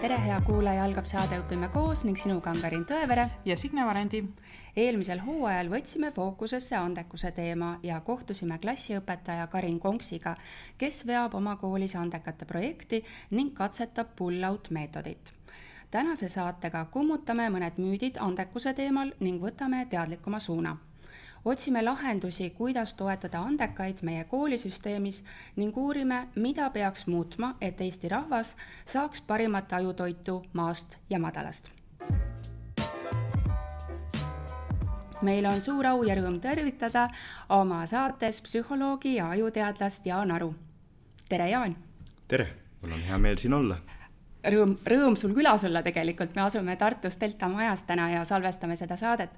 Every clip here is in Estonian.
tere, hea kuulaja, algab saade Õpime koos ning sinuga on Karin Tõevere ja Signe Varendi. eelmisel hooajal võtsime fookusesse andekuse teema ja kohtusime klassiõpetaja Karin Konksiga, kes veab oma koolis andekate projekti ning katsetab pull-out meetodit. tänase saatega kummutame mõned müüdid andekuse teemal ning võtame teadlikuma suuna otsime lahendusi, kuidas toetada andekaid meie koolisüsteemis ning uurime, mida peaks muutma, et Eesti rahvas saaks parimat ajutoitu maast ja madalast. meil on suur au ja rõõm tervitada oma saates psühholoogi ja ajuteadlast Jaan Aru. tere, Jaan! tere, mul on hea meel siin olla rõõm, rõõm sul külas olla tegelikult, me asume Tartus Delta majas täna ja salvestame seda saadet.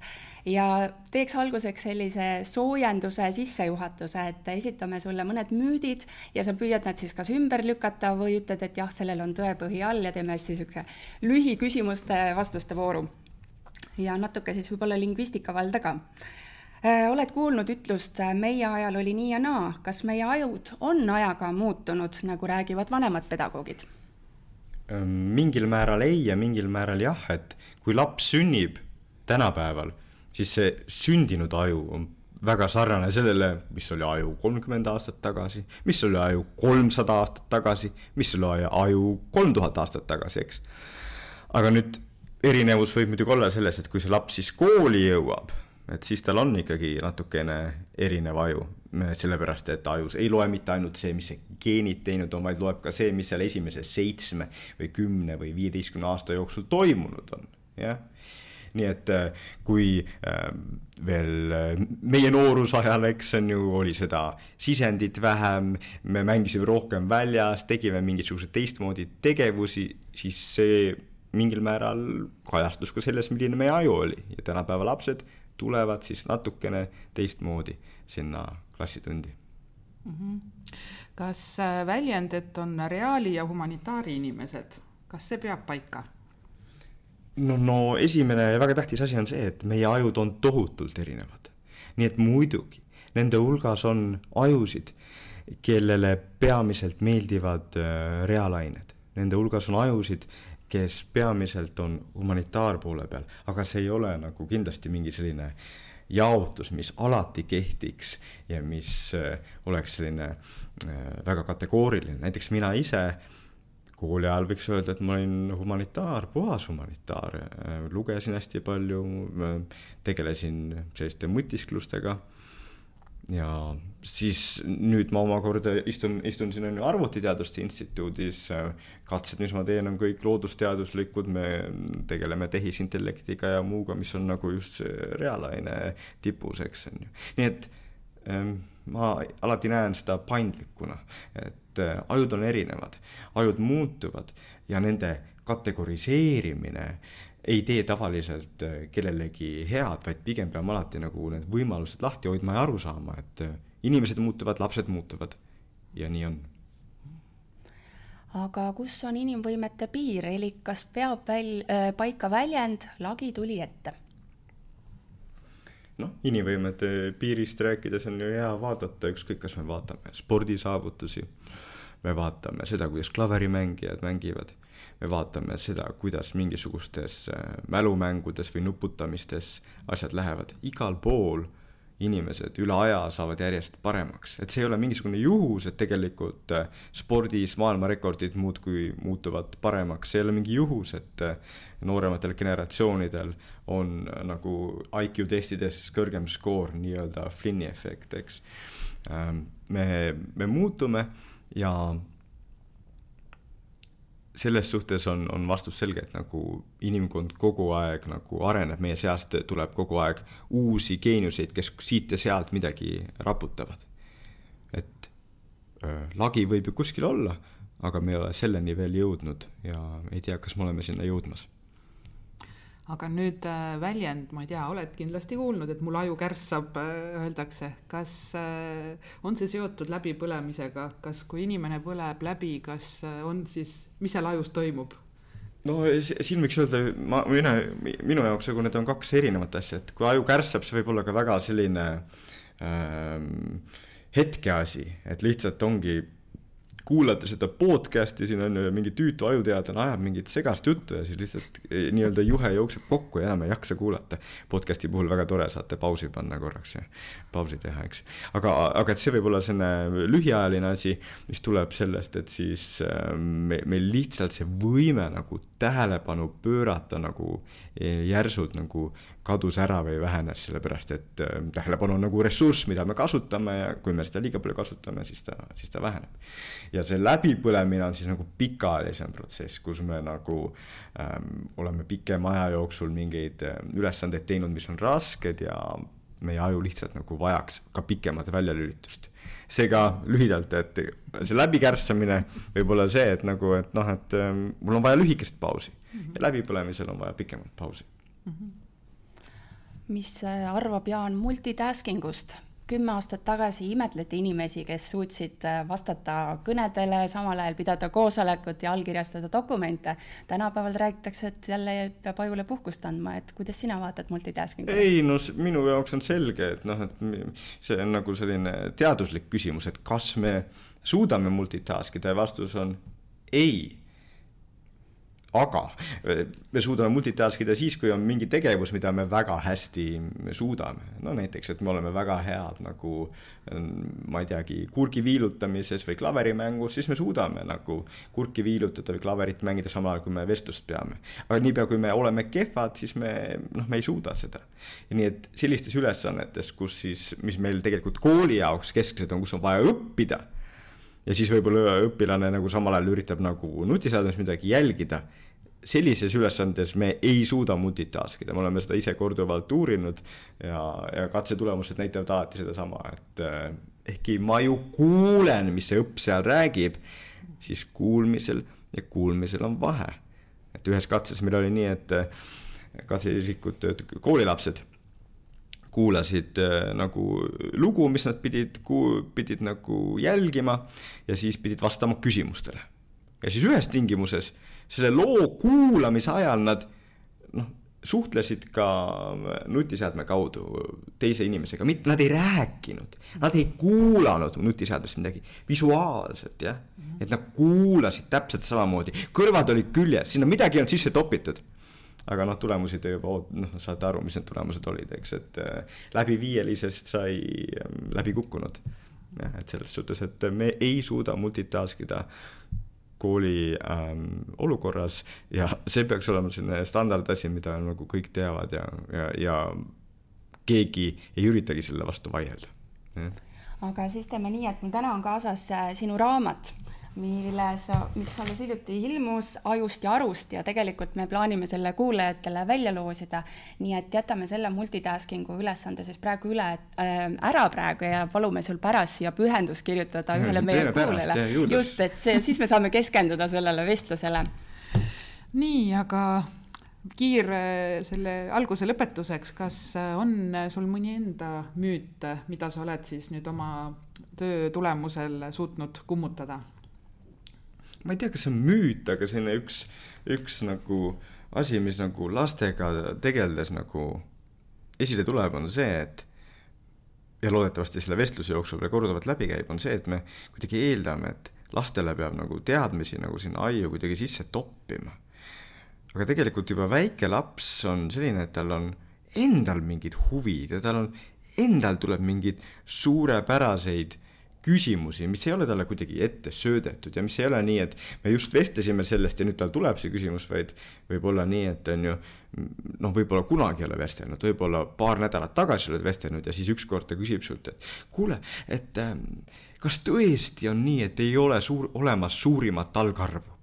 ja teeks alguseks sellise soojenduse sissejuhatuse, et esitame sulle mõned müüdid ja sa püüad nad siis kas ümber lükata või ütled, et jah, sellel on tõepõhi all ja teeme hästi niisugune lühiküsimuste-vastuste vooru. ja natuke siis võib-olla lingvistika valda ka äh, oled kuulnud ütlust meie ajal oli nii ja naa, kas meie ajud on ajaga muutunud, nagu räägivad vanemad pedagoogid? Mingil määral ei ja mingil määral jah, et kui laps sünnib tänapäeval, siis see sündinud aju on väga sarnane sellele, mis oli aju kolmkümmend aastat tagasi, mis oli aju kolmsada aastat tagasi, mis oli aju kolm tuhat aastat tagasi, eks. aga nüüd erinevus võib muidugi olla selles, et kui see laps siis kooli jõuab et siis tal on ikkagi natukene erinev aju, sellepärast et ajus ei loe mitte ainult see, mis geenid teinud on, vaid loeb ka see, mis seal esimese seitsme või kümne või viieteistkümne aasta jooksul toimunud on, jah. Nii et äh, kui äh, veel äh, meie noorusajal, eks on ju, oli seda sisendit vähem, me mängisime rohkem väljas, tegime mingisuguseid teistmoodi tegevusi, siis see mingil määral kajastus ka selles, milline meie aju oli. Ja tänapäeva lapsed tulevad siis natukene teistmoodi sinna klassitundi mm. -hmm. kas äh, väljend, et on reaali ja humanitaari inimesed, kas see peab paika? no, no esimene ja väga tähtis asi on see, et meie ajud on tohutult erinevad. nii et muidugi, nende hulgas on ajusid, kellele peamiselt meeldivad äh, reaalained. Nende hulgas on ajusid, kes peamiselt on humanitaarpoole peal, aga see ei ole nagu kindlasti mingi selline jaotus, mis alati kehtiks ja mis äh, oleks selline äh, väga kategooriline, näiteks mina ise kooli ajal võiks öelda, et ma olin humanitaar, puhas humanitaar, äh, lugesin hästi palju, tegelesin selliste mõtisklustega ja siis nüüd ma omakorda istun, istun siin on ju Arvutiteaduste Instituudis. katsed, mis ma teen, on kõik loodusteaduslikud, me tegeleme tehisintellektiga ja muuga, mis on nagu just reaalaine tipus, eks on ju, nii et ähm, ma alati näen seda paindlikuna, et äh, ajud on erinevad, ajud muutuvad ja nende kategoriseerimine ei tee tavaliselt äh, kellelegi head, vaid pigem peame alati nagu need võimalused lahti hoidma ja aru saama, et äh, inimesed muutuvad, lapsed muutuvad ja nii on. aga kus on inimvõimete piir, elik kas peab väl- äh,, paika väljend lagi tuli ette? noh, inimvõimete piirist rääkides on ju hea vaadata, ükskõik, kas me vaatame spordisaavutusi, me vaatame seda, kuidas klaverimängijad mängivad me vaatame seda, kuidas mingisugustes äh, mälumängudes või nuputamistes asjad lähevad, igal pool inimesed üle aja saavad järjest paremaks, et see ei ole mingisugune juhus, et tegelikult äh, spordis maailmarekordid muudkui muutuvad paremaks, see ei ole mingi juhus, et äh, noorematel generatsioonidel on nagu IQ testides kõrgem skoor, nii-öelda Flynni efekt, eks. Ähm, me, me muutume ja selles suhtes on, on vastus selge, et nagu inimkond kogu aeg nagu areneb, meie seast tuleb kogu aeg uusi geeniuseid, kes siit ja sealt midagi raputavad. et äh, lagi võib ju kuskil olla, aga me ei ole selleni veel jõudnud ja ei tea, kas me oleme sinna jõudmas aga nüüd äh, väljend, ma ei tea, oled kindlasti kuulnud, et mul aju kärssab, äh, öeldakse, kas äh, on see seotud läbipõlemisega, kas kui inimene põleb läbi, kas on siis, mis seal ajus toimub? no siin võiks öelda, ma, minu, minu jaoks nagu need on kaks erinevat asja, et kui aju kärssab, see võib olla ka väga selline ähm, hetkeasi, et lihtsalt ongi kuulate seda podcast'i, siin on ju mingi tüütu ajuteadlane ajab mingit segast juttu ja siis lihtsalt eh, nii-öelda juhe jookseb kokku ja enam ei jaksa kuulata. podcast'i puhul väga tore, saate pausi panna korraks ja pausi teha, eks. aga, aga et see võib olla selline lühiajaline asi, mis tuleb sellest, et siis äh, me, meil lihtsalt see võime nagu tähelepanu pöörata nagu eh, järsult nagu kadus ära või vähenes, sellepärast et äh, tähelepanu on nagu ressurss, mida me kasutame ja kui me seda liiga palju kasutame, siis ta, siis ta väheneb. ja see läbipõlemine on siis nagu pikaajalisem protsess, kus me nagu ähm, oleme pikema aja jooksul mingeid äh, ülesandeid teinud, mis on rasked ja meie aju lihtsalt nagu vajaks ka pikemat väljalülitust. seega lühidalt, et see läbikärsamine võib olla see, et nagu, et noh, et ähm, mul on vaja lühikest pausi mm -hmm. ja läbipõlemisel on vaja pikemat pausi mm. -hmm mis äh, arvab Jaan multitasking ust? kümme aastat tagasi imetleti inimesi, kes suutsid äh, vastata kõnedele, samal ajal pidada koosolekut ja allkirjastada dokumente. tänapäeval räägitakse, et jälle peab ajule puhkust andma, et kuidas sina vaatad multitasking'ule? ei no minu jaoks on selge, et noh, et see on nagu selline teaduslik küsimus, et kas me suudame multitask ida ja vastus on ei aga eh, me suudame multitask ida siis, kui on mingi tegevus, mida me väga hästi suudame. no näiteks, et me oleme väga head nagu ma ei teagi, kurgi viilutamises või klaverimängus, siis me suudame nagu kurki viilutada või klaverit mängida samal ajal, kui me vestlust peame. aga niipea, kui me oleme kehvad, siis me, noh, me ei suuda seda. nii et sellistes ülesannetes, kus siis, mis meil tegelikult kooli jaoks kesksed on, kus on vaja õppida ja siis võib-olla õpilane nagu samal ajal üritab nagu nutiseadmes midagi jälgida. sellises ülesandes me ei suuda multitask ida, me oleme seda ise korduvalt uurinud ja, ja katsetulemused näitavad alati sedasama, et eh, ehkki ma ju kuulen, mis see õpp seal räägib, siis kuulmisel ja kuulmisel on vahe. et ühes katses meil oli nii, et eh, katseisikud, koolilapsed kuulasid äh, nagu lugu, mis nad pidid, pidid nagu jälgima ja siis pidid vastama küsimustele. ja siis ühes tingimuses, selle loo kuulamise ajal nad noh, suhtlesid ka nutiseadme kaudu teise inimesega, mitte nad ei rääkinud, nad ei kuulanud nutiseadmest midagi visuaalselt jah, et nad kuulasid täpselt samamoodi, kõrvad olid küljes, sinna midagi ei olnud sisse topitud aga noh, tulemusi te juba noh, saate aru, mis need tulemused olid, eks, et äh, läbi viielisest sai äh, läbi kukkunud. jah, et selles suhtes, et me ei suuda multitask ida kooli ähm, olukorras ja see peaks olema selline standardasi, mida nagu kõik teavad ja, ja, ja keegi ei üritagi selle vastu vaielda. aga siis teeme nii, et mul täna on kaasas äh, sinu raamat milles, mis alles hiljuti ilmus Ajust ja arust ja tegelikult me plaanime selle kuulajatele välja loosida. nii et jätame selle multitasking'u ülesande siis praegu üle äh, ära praegu ja palume sul pärast siia pühendus kirjutada ühele meie kuulajale. just, et see, siis me saame keskenduda sellele vestlusele. nii, aga kiire selle alguse lõpetuseks, kas on sul mõni enda müüt, mida sa oled siis nüüd oma töö tulemusel suutnud kummutada? Ma ei tea, kas see on müüt, aga selline üks, üks nagu asi, mis nagu lastega tegeldes nagu esile tuleb, on see, et ja loodetavasti selle vestluse jooksul veel korduvalt läbi käib, on see, et me kuidagi eeldame, et lastele peab nagu teadmisi nagu sinna aiu kuidagi sisse toppima. aga tegelikult juba väike laps on selline, et tal on endal mingid huvid ja tal on, endal tuleb mingeid suurepäraseid küsimusi, mis ei ole talle kuidagi ette söödetud ja mis ei ole nii, et me just vestlesime sellest ja nüüd tal tuleb see küsimus, vaid võib olla nii, et on ju noh, võib-olla kunagi ei ole vestelnud, võib-olla paar nädalat tagasi oled vestelnud ja siis ükskord ta küsib sult, et kuule, et äh, kas tõesti on nii, et ei ole suur, olemas suurimat algarvu?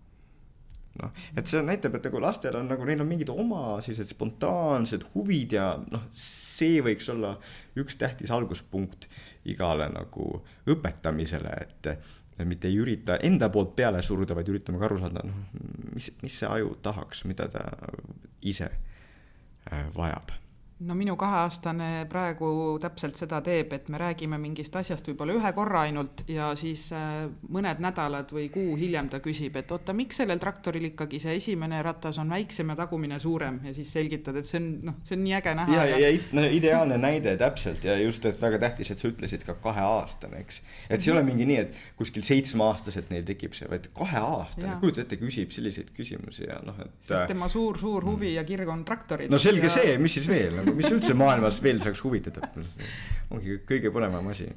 noh, et see näitab, et nagu lastel on nagu, neil on mingid oma sellised spontaansed huvid ja noh, see võiks olla üks tähtis alguspunkt igale nagu õpetamisele, et mitte ei ürita enda poolt peale suruda, vaid üritame ka aru saada, noh, mis, mis see aju tahaks, mida ta ise äh, vajab no minu kaheaastane praegu täpselt seda teeb, et me räägime mingist asjast võib-olla ühe korra ainult ja siis äh, mõned nädalad või kuu hiljem ta küsib, et oota, miks sellel traktoril ikkagi see esimene ratas on väiksem ja tagumine suurem ja siis selgitad, et see on noh, see on nii äge näha. ja, ja, ja no, ideaalne näide täpselt ja just, et väga tähtis, et sa ütlesid ka kaheaastane, eks. et see ei ole mingi nii, et kuskil seitsmeaastaselt neil tekib see, vaid kaheaastane, kujuta ette, küsib selliseid küsimusi ja noh, et. sest tema suur-suur huvi ja kirg on traktorid. no selge ja... see, mis siis veel mis üldse maailmas veel saaks huvitada? ongi kõige põnevam asi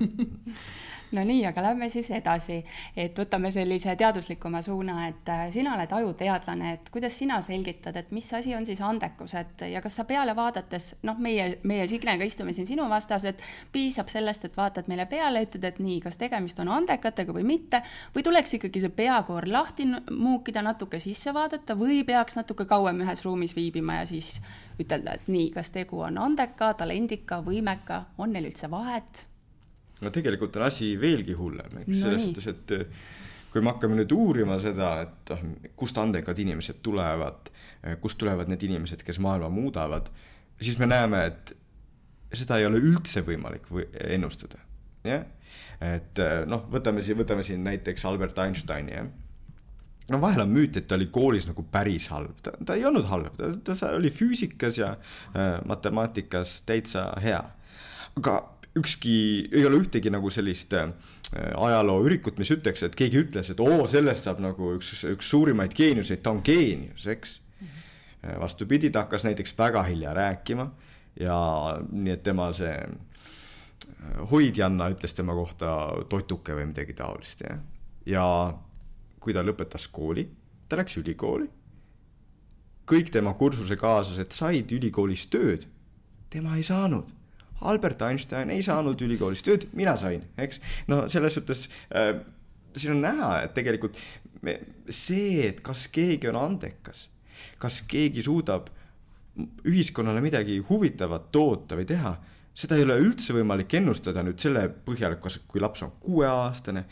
no nii, aga lähme siis edasi, et võtame sellise teaduslikuma suuna, et äh, sina oled ajuteadlane, et kuidas sina selgitad, et mis asi on siis andekus, et ja kas sa peale vaadates, noh, meie, meie Signega istume siin sinu vastas, et piisab sellest, et vaatad meile peale, ütled, et nii, kas tegemist on andekatega või mitte, või tuleks ikkagi see peakoor lahti muukida, natuke sisse vaadata või peaks natuke kauem ühes ruumis viibima ja siis ütelda, et nii, kas tegu on andeka, talendika, võimeka, on neil üldse vahet no tegelikult on asi veelgi hullem, eks no, selles suhtes, et eh, kui me hakkame nüüd uurima seda, et noh, kust andekad inimesed tulevad, eh, kust tulevad need inimesed, kes maailma muudavad, siis me näeme, et seda ei ole üldse võimalik või ennustada, jah. et eh, noh, võtame siin, võtame siin näiteks Albert Einsteini, jah no vahel on müüt, et ta oli koolis nagu päris halb, ta, ta ei olnud halb, ta, ta oli füüsikas ja äh, matemaatikas täitsa hea. aga ükski, ei ole ühtegi nagu sellist äh, ajalooürikut, mis ütleks, et keegi ütles, et oo, sellest saab nagu üks, üks suurimaid geeniuseid, ta on geenius, eks. -hmm. vastupidi, ta hakkas näiteks väga hilja rääkima ja nii, et tema see äh, hoidjanna ütles tema kohta totuke või midagi taolist, jah. ja kui ta lõpetas kooli, ta läks ülikooli. kõik tema kursusekaaslased said ülikoolis tööd, tema ei saanud Albert Einstein ei saanud ülikoolis tööd, mina sain, eks. no selles suhtes äh, siin on näha, et tegelikult me, see, et kas keegi on andekas, kas keegi suudab ühiskonnale midagi huvitavat toota või teha, seda ei ole üldse võimalik ennustada nüüd selle põhjal, kas, kui laps on kuueaastane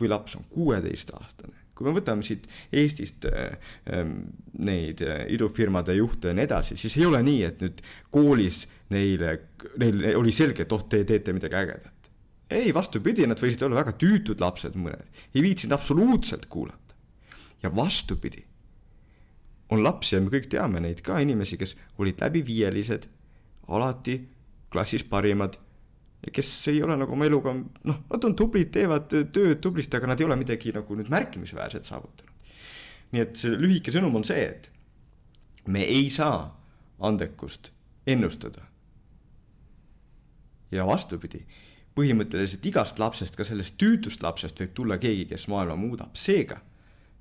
või laps on kuueteistaastane kui me võtame siit Eestist äh, äh, neid äh, idufirmade juhte ja nii edasi, siis ei ole nii, et nüüd koolis neile, neil oli selge, et oh, te teete midagi ägedat. ei, vastupidi, nad võisid olla väga tüütud lapsed, mõned, ei viitsinud absoluutselt kuulata. ja vastupidi, on lapsi ja me kõik teame neid ka inimesi, kes olid läbiviielised, alati klassis parimad ja kes ei ole nagu oma eluga, noh, nad on tublid, teevad tööd tublisti, aga nad ei ole midagi nagu nüüd märkimisväärset saavutanud. nii et see lühike sõnum on see, et me ei saa andekust ennustada ja vastupidi, põhimõtteliselt igast lapsest, ka sellest tüütust lapsest võib tulla keegi, kes maailma muudab, seega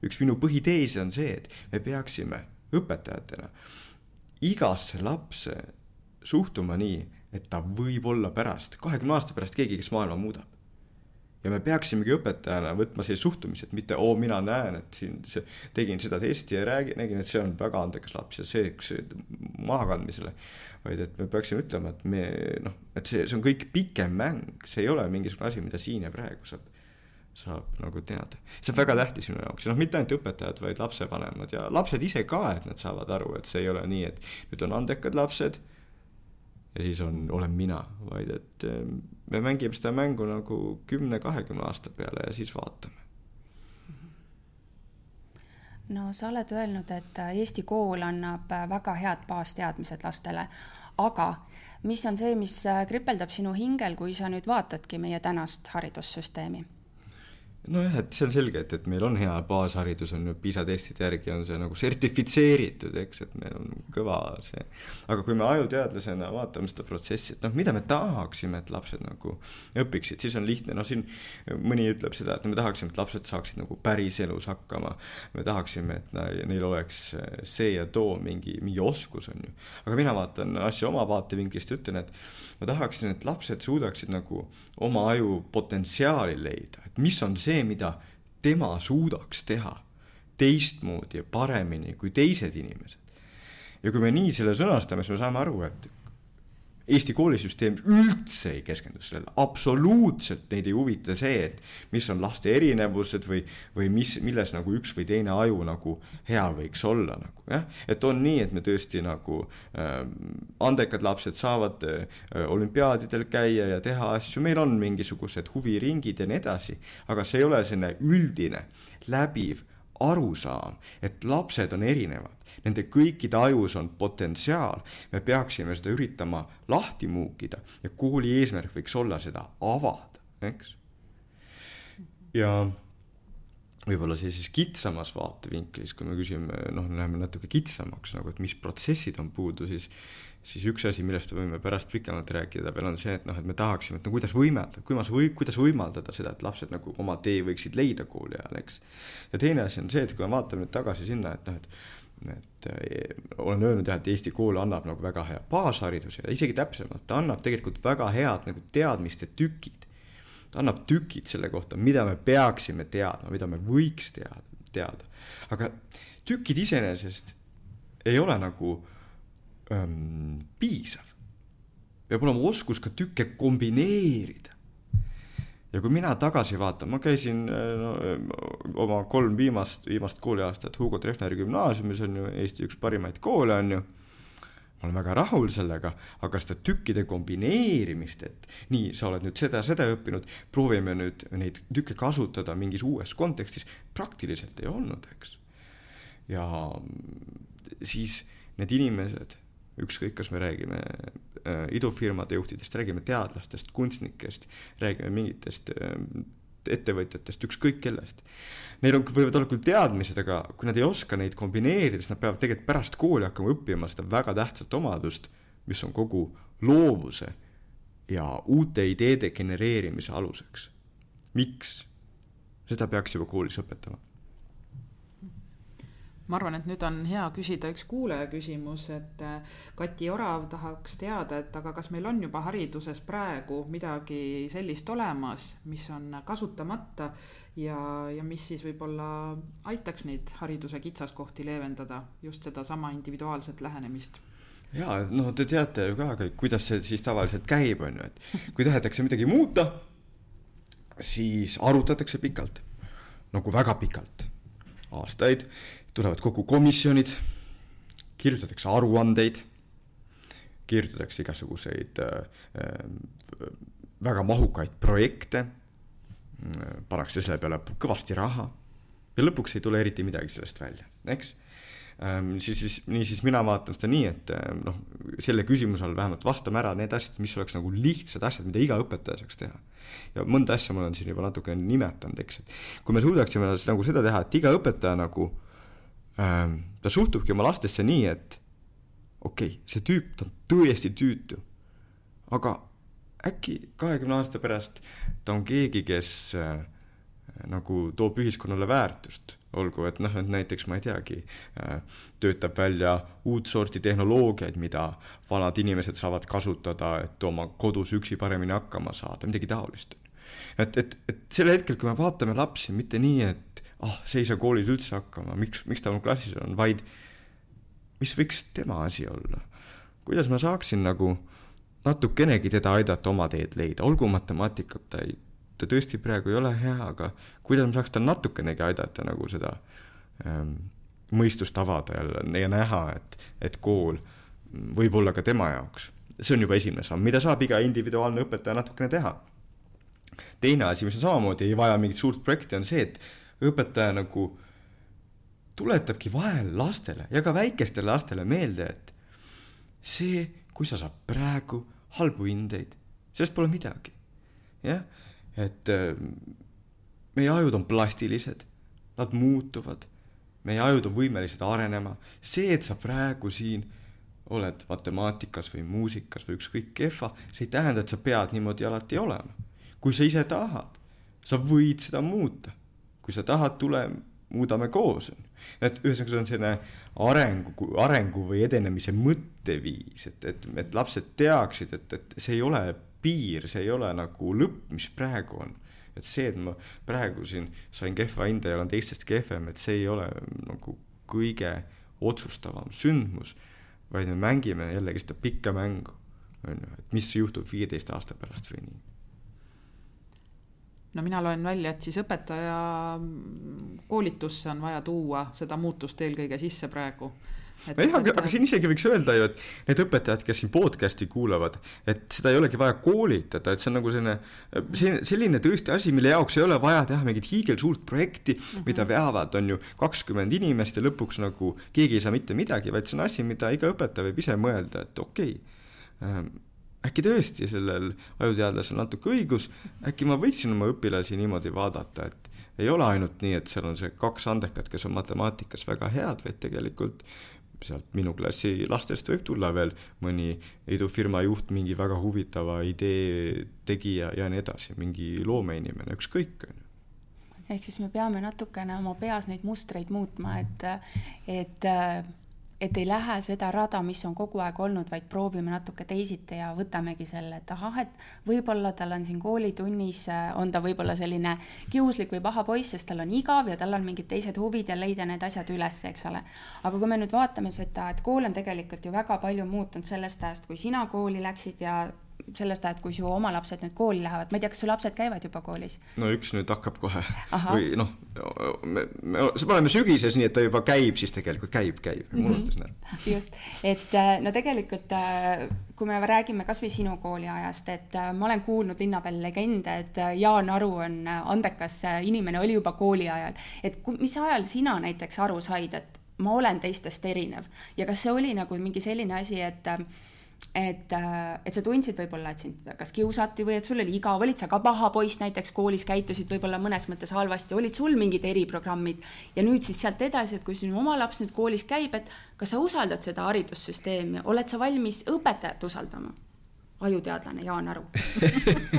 üks minu põhiteese on see, et me peaksime õpetajatena igasse lapse suhtuma nii, et ta võib olla pärast, kahekümne aasta pärast keegi, kes maailma muudab ja me peaksimegi õpetajana võtma sellise suhtumise, et mitte oo, mina näen, et siin see, tegin seda testi ja räägin, nägin, et see on väga andekas laps ja see, see mahakandmisele. vaid et me peaksime ütlema, et me noh, et see, see on kõik pikem mäng, see ei ole mingisugune asi, mida siin ja praegu saab, saab nagu teada. see on väga tähtis minu jaoks ja noh, mitte ainult õpetajad, vaid lapsevanemad ja lapsed ise ka, et nad saavad aru, et see ei ole nii, et nüüd on andekad lapsed ja siis on, olen mina, vaid et ehm, me mängime seda mängu nagu kümne-kahekümne aasta peale ja siis vaatame. no sa oled öelnud, et Eesti kool annab väga head baasteadmised lastele, aga mis on see, mis kripeldab sinu hingel, kui sa nüüd vaatadki meie tänast haridussüsteemi nojah, et see on selge, et, et meil on hea baasharidus, on ju, PISA testide järgi on see nagu sertifitseeritud, eks, et meil on kõva see. aga kui me ajuteadlasena vaatame seda protsessi, et noh, mida me tahaksime, et lapsed nagu õpiksid, siis on lihtne, noh, siin mõni ütleb seda, et no me tahaksime, et lapsed saaksid nagu päriselus hakkama. me tahaksime, et neil oleks see ja too mingi, mingi oskus, on ju. aga mina vaatan asja oma vaatevinklist ja ütlen, et ma tahaksin, et lapsed suudaksid nagu oma aju potentsiaali leida, mis on see, mida tema suudaks teha teistmoodi ja paremini kui teised inimesed. ja kui me nii selle sõnastame, siis me saame aru, et Eesti koolisüsteem üldse ei keskendu sellele, absoluutselt neid ei huvita see, et mis on laste erinevused või, või mis, milles nagu üks või teine aju nagu hea võiks olla nagu jah. et on nii, et me tõesti nagu äh, andekad lapsed saavad äh, olümpiaadidel käia ja teha asju, meil on mingisugused huviringid ja nii edasi, aga see ei ole selline üldine, läbiv arusaam, et lapsed on erinevad nende kõikide ajus on potentsiaal, me peaksime seda üritama lahti muukida ja kooli eesmärk võiks olla seda avada, eks. ja võib-olla sellises kitsamas vaatevinklis, kui me küsime, noh, läheme natuke kitsamaks nagu, et mis protsessid on puudu, siis siis üks asi, millest me võime pärast pikemalt rääkida veel on see, et noh, et me tahaksime, et no kuidas võimaldada, kuidas või, kuidas võimaldada seda, et lapsed nagu oma tee võiksid leida kooli ajal, eks. ja teine asi on see, et kui me vaatame nüüd tagasi sinna, et noh, et et äh, olen öelnud jah, et Eesti kool annab nagu väga hea baashariduse ja isegi täpsemalt, ta annab tegelikult väga head nagu teadmiste tükid. ta annab tükid selle kohta, mida me peaksime teadma, mida me võiks teada, teada. aga tükid iseenesest ei ole nagu ähm, piisav. peab olema oskus ka tükke kombineerida ja kui mina tagasi vaatan, ma käisin no, oma kolm viimast, viimast kooliaastat Hugo Treffneri gümnaasiumis on ju Eesti üks parimaid koole on ju. ma olen väga rahul sellega, aga seda tükkide kombineerimist, et nii, sa oled nüüd seda, seda õppinud, proovime nüüd neid tükke kasutada mingis uues kontekstis, praktiliselt ei olnud, eks. ja siis need inimesed ükskõik, kas me räägime äh, idufirmade juhtidest, räägime teadlastest, kunstnikest, räägime mingitest äh, ettevõtjatest, ükskõik kellest. Neil on, võivad olla küll teadmised, aga kui nad ei oska neid kombineerida, siis nad peavad tegelikult pärast kooli hakkama õppima seda väga tähtsat omadust, mis on kogu loovuse ja uute ideede genereerimise aluseks. miks? seda peaks juba koolis õpetama ma arvan, et nüüd on hea küsida üks kuulaja küsimus, et äh, Kati Orav tahaks teada, et aga kas meil on juba hariduses praegu midagi sellist olemas, mis on kasutamata ja, ja mis siis võib-olla aitaks neid hariduse kitsaskohti leevendada, just sedasama individuaalset lähenemist? Ja no te teate ju ka kõik, kuidas see siis tavaliselt käib, on ju, et kui tahetakse midagi muuta, siis arutatakse pikalt, nagu väga pikalt, aastaid tulevad kokku komisjonid, kirjutatakse aruandeid, kirjutatakse igasuguseid äh, äh, väga mahukaid projekte, pannakse selle peale kõvasti raha ja lõpuks ei tule eriti midagi sellest välja, eks ähm,. siis, siis niisiis mina vaatan seda nii, et äh, noh, selle küsimuse all vähemalt vastame ära need asjad, mis oleks nagu lihtsad asjad, mida iga õpetaja saaks teha. ja mõnda asja ma olen siin juba natukene nimetanud, eks, et kui me suudaksime nagu seda teha, et iga õpetaja nagu äh, ta suhtubki oma lastesse nii, et okei okay,, see tüüp, ta on tõesti tüütu. aga äkki kahekümne aasta pärast ta on keegi, kes äh, nagu toob ühiskonnale väärtust, olgu, et noh, et näiteks ma ei teagi äh,, töötab välja uut sorti tehnoloogiaid, mida vanad inimesed saavad kasutada, et oma kodus üksi paremini hakkama saada, midagi taolist. et, et, et sel hetkel, kui me vaatame lapsi, mitte nii, et ah oh,, see ei saa koolis üldse hakkama, miks, miks ta mul klassis on, vaid mis võiks tema asi olla. kuidas ma saaksin nagu natukenegi teda aidata oma teed leida, olgu matemaatikat ta ei, ta tõesti praegu ei ole hea, aga kuidas ma saaks tal natukenegi aidata nagu seda ähm, mõistust avada jälle ja näha, et, et kool võib olla ka tema jaoks. see on juba esimene samm, mida saab iga individuaalne õpetaja natukene teha. teine asi, mis on samamoodi, ei vaja mingit suurt projekti, on see, et õpetaja nagu tuletabki vahel lastele ja ka väikestele lastele meelde, et see, kui sa saad praegu halbu hindeid, sellest pole midagi. jah, et äh, meie ajud on plastilised, nad muutuvad, meie ajud on võimelised arenema, see, et sa praegu siin oled matemaatikas või muusikas või ükskõik kehva, see ei tähenda, et sa pead niimoodi alati olema. kui sa ise tahad, sa võid seda muuta kui sa tahad, tule, muudame koos. et ühesõnaga, see on selline arengu, arengu või edenemise mõtteviis, et, et, et lapsed teaksid, et, et see ei ole piir, see ei ole nagu lõpp, mis praegu on. et see, et ma praegu siin sain kehva hinde ja olen teistest kehvem, et see ei ole nagu kõige otsustavam sündmus, vaid me mängime jällegi seda pikka mängu. on ju, et mis juhtub viieteist aasta pärast või nii no mina loen välja, et siis õpetaja koolitusse on vaja tuua seda muutust eelkõige sisse praegu nojah, aga, aga siin isegi võiks öelda ju, et need õpetajad, kes siin podcast'i kuulavad, et seda ei olegi vaja koolitada, et see on nagu selline, see selline tõesti asi, mille jaoks ei ole vaja teha mingit hiigelsuurt projekti mm, -hmm. mida veavad, on ju, kakskümmend inimest ja lõpuks nagu keegi ei saa mitte midagi, vaid see on asi, mida iga õpetaja võib ise mõelda, et okei okay, ähm, äkki tõesti sellel ajuteadlasel natuke õigus, äkki ma võiksin oma õpilasi niimoodi vaadata, et ei ole ainult nii, et seal on see kaks andekat, kes on matemaatikas väga head, vaid tegelikult sealt minu klassi lastest võib tulla veel mõni idufirma juht, mingi väga huvitava idee tegija ja nii edasi, mingi loomeinimene, ükskõik, on ju. Ehk siis me peame natukene oma peas neid mustreid muutma, et, et et ei lähe seda rada, mis on kogu aeg olnud, vaid proovime natuke teisiti ja võtamegi selle, et ahah, et võib-olla tal on siin koolitunnis, äh, on ta võib-olla selline kiuslik või paha poiss, sest tal on igav ja tal on mingid teised huvid ja leida need asjad üles, eks ole. aga kui me nüüd vaatame seda, et kool on tegelikult ju väga palju muutunud sellest ajast, kui sina kooli läksid ja sellest ajast, kui su oma lapsed nüüd kooli lähevad, ma ei tea, kas su lapsed käivad juba koolis? no üks nüüd hakkab kohe Aha. või noh, me, me, me oleme sügises, nii et ta juba käib, siis tegelikult käib, käib mm, -hmm. ma unustasin ära. just, et äh, no tegelikult äh, kui me räägime kasvõi sinu kooliajast, et äh, ma olen kuulnud linna peal legende, et Jaan Aru on andekas inimene, oli juba kooli ajal, et mis ajal sina näiteks aru said, et ma olen teistest erinev ja kas see oli nagu mingi selline asi, et et, äh, et sa tundsid võib-olla, et sind kas kiusati või et sul oli igav, olid sa ka paha poiss näiteks koolis, käitusid võib-olla mõnes mõttes halvasti, olid sul mingid eriprogrammid ja nüüd siis sealt edasi, et kui sinu oma laps nüüd koolis käib, et kas sa usaldad seda haridussüsteemi, oled sa valmis õpetajat usaldama? ajuteadlane Jaan Aru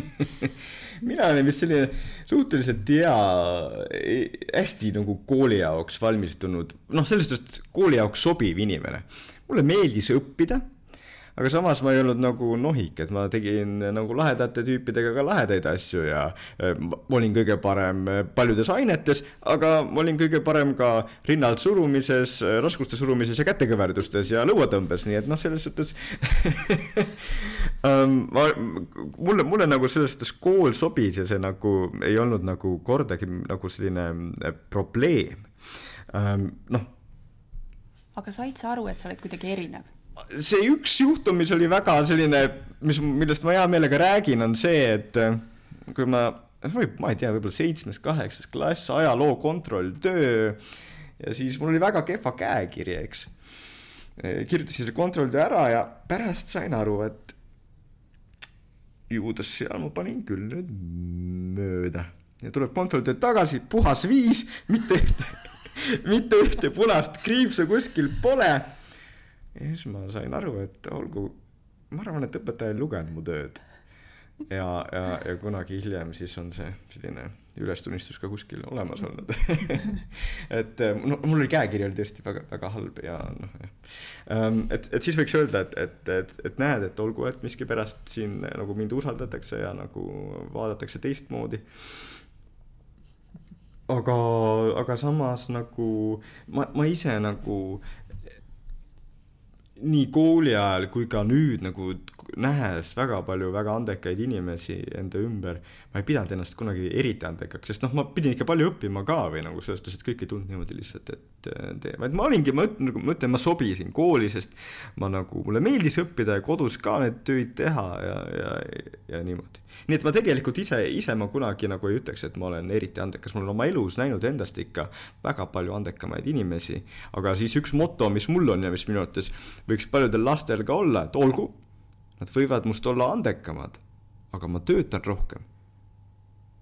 mina olin vist selline suhteliselt hea, hästi nagu kooli jaoks valmistunud, noh, selles suhtes kooli jaoks sobiv inimene. mulle meeldis õppida aga samas ma ei olnud nagu nohik, et ma tegin nagu lahedate tüüpidega ka lahedaid asju ja äh, ma olin kõige parem äh, paljudes ainetes, aga ma olin kõige parem ka rinnalt surumises, äh, raskuste surumises ja kätekõverdustes ja lõuatõmbes, nii et noh, selles suhtes ma, mulle, mulle nagu selles suhtes kool sobis ja see nagu ei olnud nagu kordagi nagu selline probleem noh. aga said sa aru, et sa oled kuidagi erinev? See üks juhtum, mis oli väga selline, mis, millest ma hea meelega räägin, on see, et äh, kui ma, võib, ma ei tea, võib-olla seitsmes, kaheksas klass, ajaloo kontrolltöö ja siis mul oli väga kehva käekiri, eks. kirjutasin selle kontrolltöö ära ja pärast sain aru, et ju ta seal ma panin küll nüüd mööda ja tuleb kontrolltööd tagasi, puhas viis, mitte ühte, mitte ühte punast kriipsu kuskil pole ja siis ma sain aru, et olgu, ma arvan, et õpetaja ei lugenud mu tööd. ja, ja, ja kunagi hiljem siis on see selline ülestunnistus ka kuskil olemas olnud et no mul oli käekiri oli tõesti väga, väga halb ja noh, jah. Ehm, et, et siis võiks öelda, et, et, et, et näed, et olgu, et miskipärast siin nagu mind usaldatakse ja nagu vaadatakse teistmoodi aga, aga samas nagu ma, ma ise nagu nii kooli ajal kui ka nüüd nagu nähes väga palju väga andekaid inimesi enda ümber, ma ei pidanud ennast kunagi eriti andekaks, sest noh, ma pidin ikka palju õppima ka või nagu selles suhtes, et kõik ei tulnud niimoodi lihtsalt, et tee, vaid ma olingi, ma ütlen, nagu ma ütlen, ma sobisin kooli, sest ma nagu, mulle meeldis õppida ja kodus ka neid töid teha ja, ja, ja niimoodi. nii et ma tegelikult ise, ise ma kunagi nagu ei ütleks, et ma olen eriti andekas, ma olen oma elus näinud endast ikka väga palju andekamaid inimesi, aga siis üks moto, mis mul on ja mis minu arvates võiks paljudel lastel ka olla, et olgu Nad võivad must olla andekamad, aga ma töötan rohkem.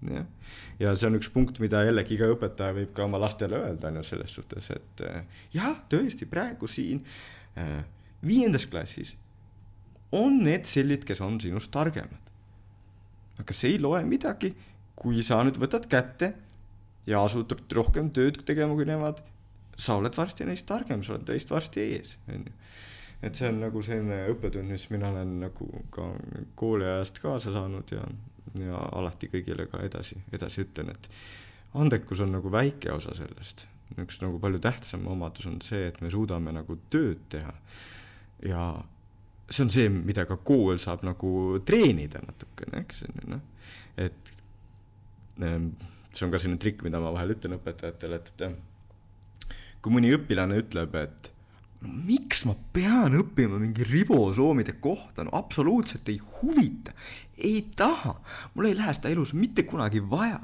Jah, ja see on üks punkt, mida jällegi iga õpetaja võib ka oma lastele öelda, on ju, selles suhtes, et eh, jah, tõesti, praegu siin äh, viiendas klassis on need sellid, kes on sinust targemad. aga see ei loe midagi, kui sa nüüd võtad kätte ja asud rohkem tööd tegema kui nemad, sa oled varsti neist targem, sa oled neist varsti ees, on ju et see on nagu selline õppetund, mis mina olen nagu ka kooliajast kaasa saanud ja, ja alati kõigile ka edasi, edasi ütlen, et andekus on nagu väike osa sellest. üks nagu palju tähtsam omadus on see, et me suudame nagu tööd teha ja see on see, mida ka kool saab nagu treenida natukene, eks on ju noh, et ähm, see on ka selline trikk, mida ma vahel ütlen õpetajatele, et, et kui mõni õpilane ütleb, et no miks ma pean õppima mingi ribosoomide kohta, no absoluutselt ei huvita, ei taha, mul ei lähe seda elus mitte kunagi vaja.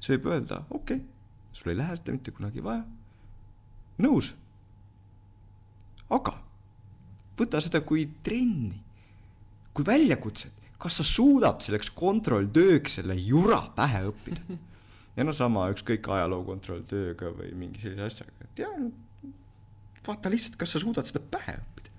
siis võib öelda, okei okay,, sul ei lähe seda mitte kunagi vaja, nõus. aga võta seda kui trenni, kui väljakutset, kas sa suudad selleks kontrolltööks selle jura pähe õppida. ja no sama ükskõik ajaloo kontrolltööga või mingi sellise asjaga, et jah, vaata lihtsalt, kas sa suudad seda pähe õppida.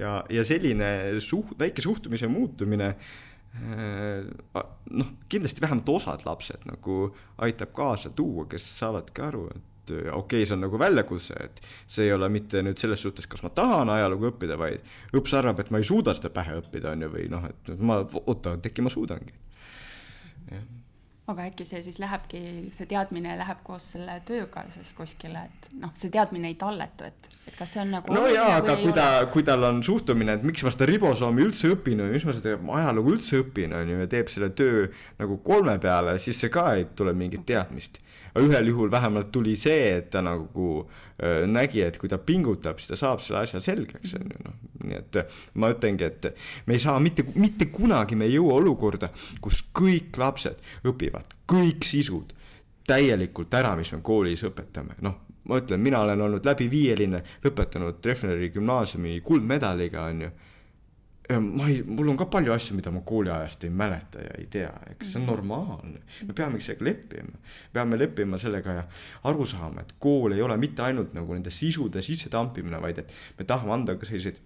ja, ja selline suht-, väike suhtumise muutumine äh, noh, kindlasti vähemalt osad lapsed nagu aitab kaasa tuua, kes saavadki aru, et et okei okay,, see on nagu väljakutse, et see ei ole mitte nüüd selles suhtes, kas ma tahan ajalugu õppida, vaid õps arvab, et ma ei suuda seda pähe õppida, on ju, või noh, et ma, oota, äkki ma suudangi. Aga äkki see siis lähebki, see teadmine läheb koos selle tööga siis kuskile, et noh, see teadmine ei talletu, et, et kas see on nagu no jaa, aga kui ta, kui tal on suhtumine, et miks ma seda ribosoomi üldse õpin miks ma seda ajalugu üldse õpin, on ju, ja teeb selle töö nagu kolme peale, siis see ka ei tule mingit teadmist. Ühel juhul vähemalt tuli see, et ta nagu nägi, et kui ta pingutab, siis ta saab selle asja selgeks, on ju, noh. nii et ma ütlengi, et me ei saa mitte, mitte kunagi me ei jõua olukorda, kus kõik lapsed õpivad kõik sisud täielikult ära, mis me koolis õpetame, noh ma ütlen, mina olen olnud läbiviieline, lõpetanud Treffneri gümnaasiumi kuldmedaliga, on ju ma ei, mul on ka palju asju, mida ma kooliajast ei mäleta ja ei tea, eks see on mhm. normaalne. me peamegi sellega leppima, peame leppima sellega ja aru saama, et kool ei ole mitte ainult nagu nende sisude sissetampimine, vaid et me tahame anda ka selliseid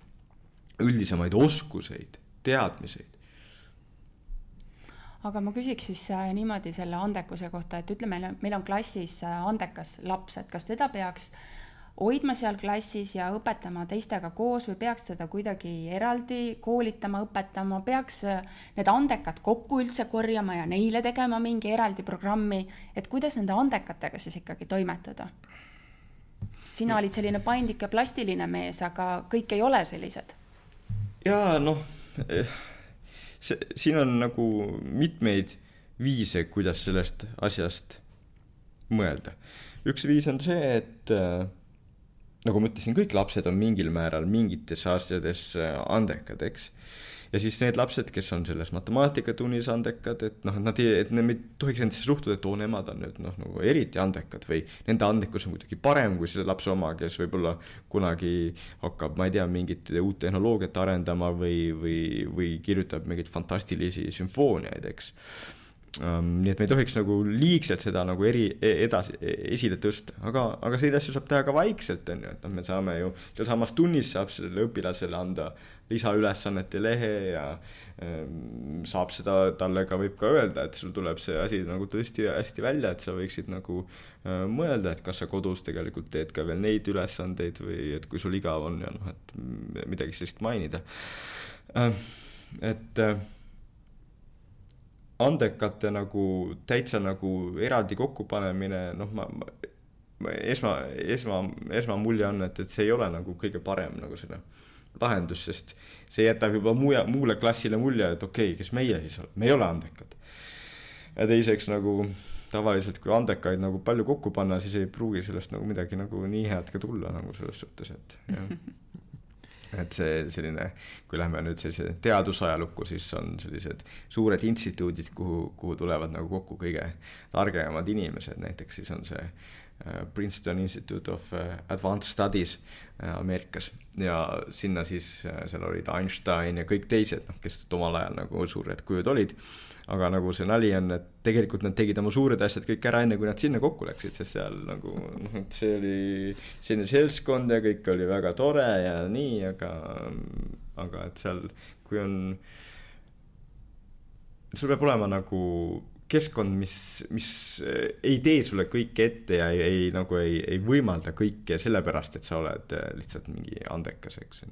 üldisemaid oskuseid, teadmiseid. aga ma küsiks siis äh, niimoodi selle andekuse kohta, et ütleme, meil on klassis äh, andekas laps, et kas teda peaks äh, hoidma seal klassis ja õpetama teistega koos või peaks teda kuidagi eraldi koolitama, õpetama, peaks äh, need andekad kokku üldse korjama ja neile tegema mingi eraldi programmi, et kuidas nende andekatega siis ikkagi toimetada? sina olid selline paindlik ja plastiline mees, aga kõik ei ole sellised. jaa, noh, eh, see, siin on nagu mitmeid viise, kuidas sellest asjast mõelda. üks viis on see, et äh, nagu ma ütlesin, kõik lapsed on mingil määral mingites asjades äh, andekad, eks. ja siis need lapsed, kes on selles matemaatikatunnis andekad, et noh, nad ei, et me ei tohiks nendesse suhtuda, et oo, nemad on nüüd noh, nagu eriti andekad või nende andekus on kuidagi parem kui selle lapse oma, kes võib-olla kunagi hakkab, ma ei tea, mingit uut tehnoloogiat arendama või, või, või kirjutab mingeid fantastilisi sümfooniaid, eks nii et me ei tohiks nagu liigselt seda nagu eri, e, edasi, e, esile tõsta, aga, aga neid asju saab teha ka vaikselt, on ju, et noh, me saame ju sealsamas tunnis saab sellele õpilasele anda lisaülesannete lehe ja ähm, saab seda, talle ka võib ka öelda, et sul tuleb see asi nagu tõesti hästi välja, et sa võiksid nagu äh, mõelda, et kas sa kodus tegelikult teed ka veel neid ülesandeid või et kui sul igav on ja noh, et midagi sellist mainida äh,. et äh, andekate nagu täitsa nagu eraldi kokkupanemine, noh, ma, ma esma, esma, esmamulje on, et, et see ei ole nagu kõige parem nagu selle lahendus, sest see jätab juba muue, muule klassile mulje, et okei okay,, kes meie siis oleme, me ei ole andekad. ja teiseks nagu tavaliselt, kui andekaid nagu palju kokku panna, siis ei pruugi sellest nagu midagi nagu nii head ka tulla nagu selles suhtes, et jah et see selline, kui lähme nüüd sellise teadusajalukku, siis on sellised suured instituudid, kuhu, kuhu tulevad nagu kokku kõige targemad inimesed, näiteks siis on see Princeton Institute of äh, Advanced Studies äh, Ameerikas. Ja sinna siis, seal olid Einstein ja kõik teised, noh, kes omal ajal nagu suured kujud olid. Aga nagu see nali on, et tegelikult nad tegid oma suured asjad kõik ära, enne kui nad sinna kokku läksid, sest seal nagu noh, et see oli selline seltskond ja kõik oli väga tore ja nii, aga, aga et seal, kui on, sul peab olema nagu keskkond, mis, mis ei tee sulle kõike ette ja ei, ei nagu ei, ei võimalda kõike sellepärast, et sa oled lihtsalt mingi andekas, eks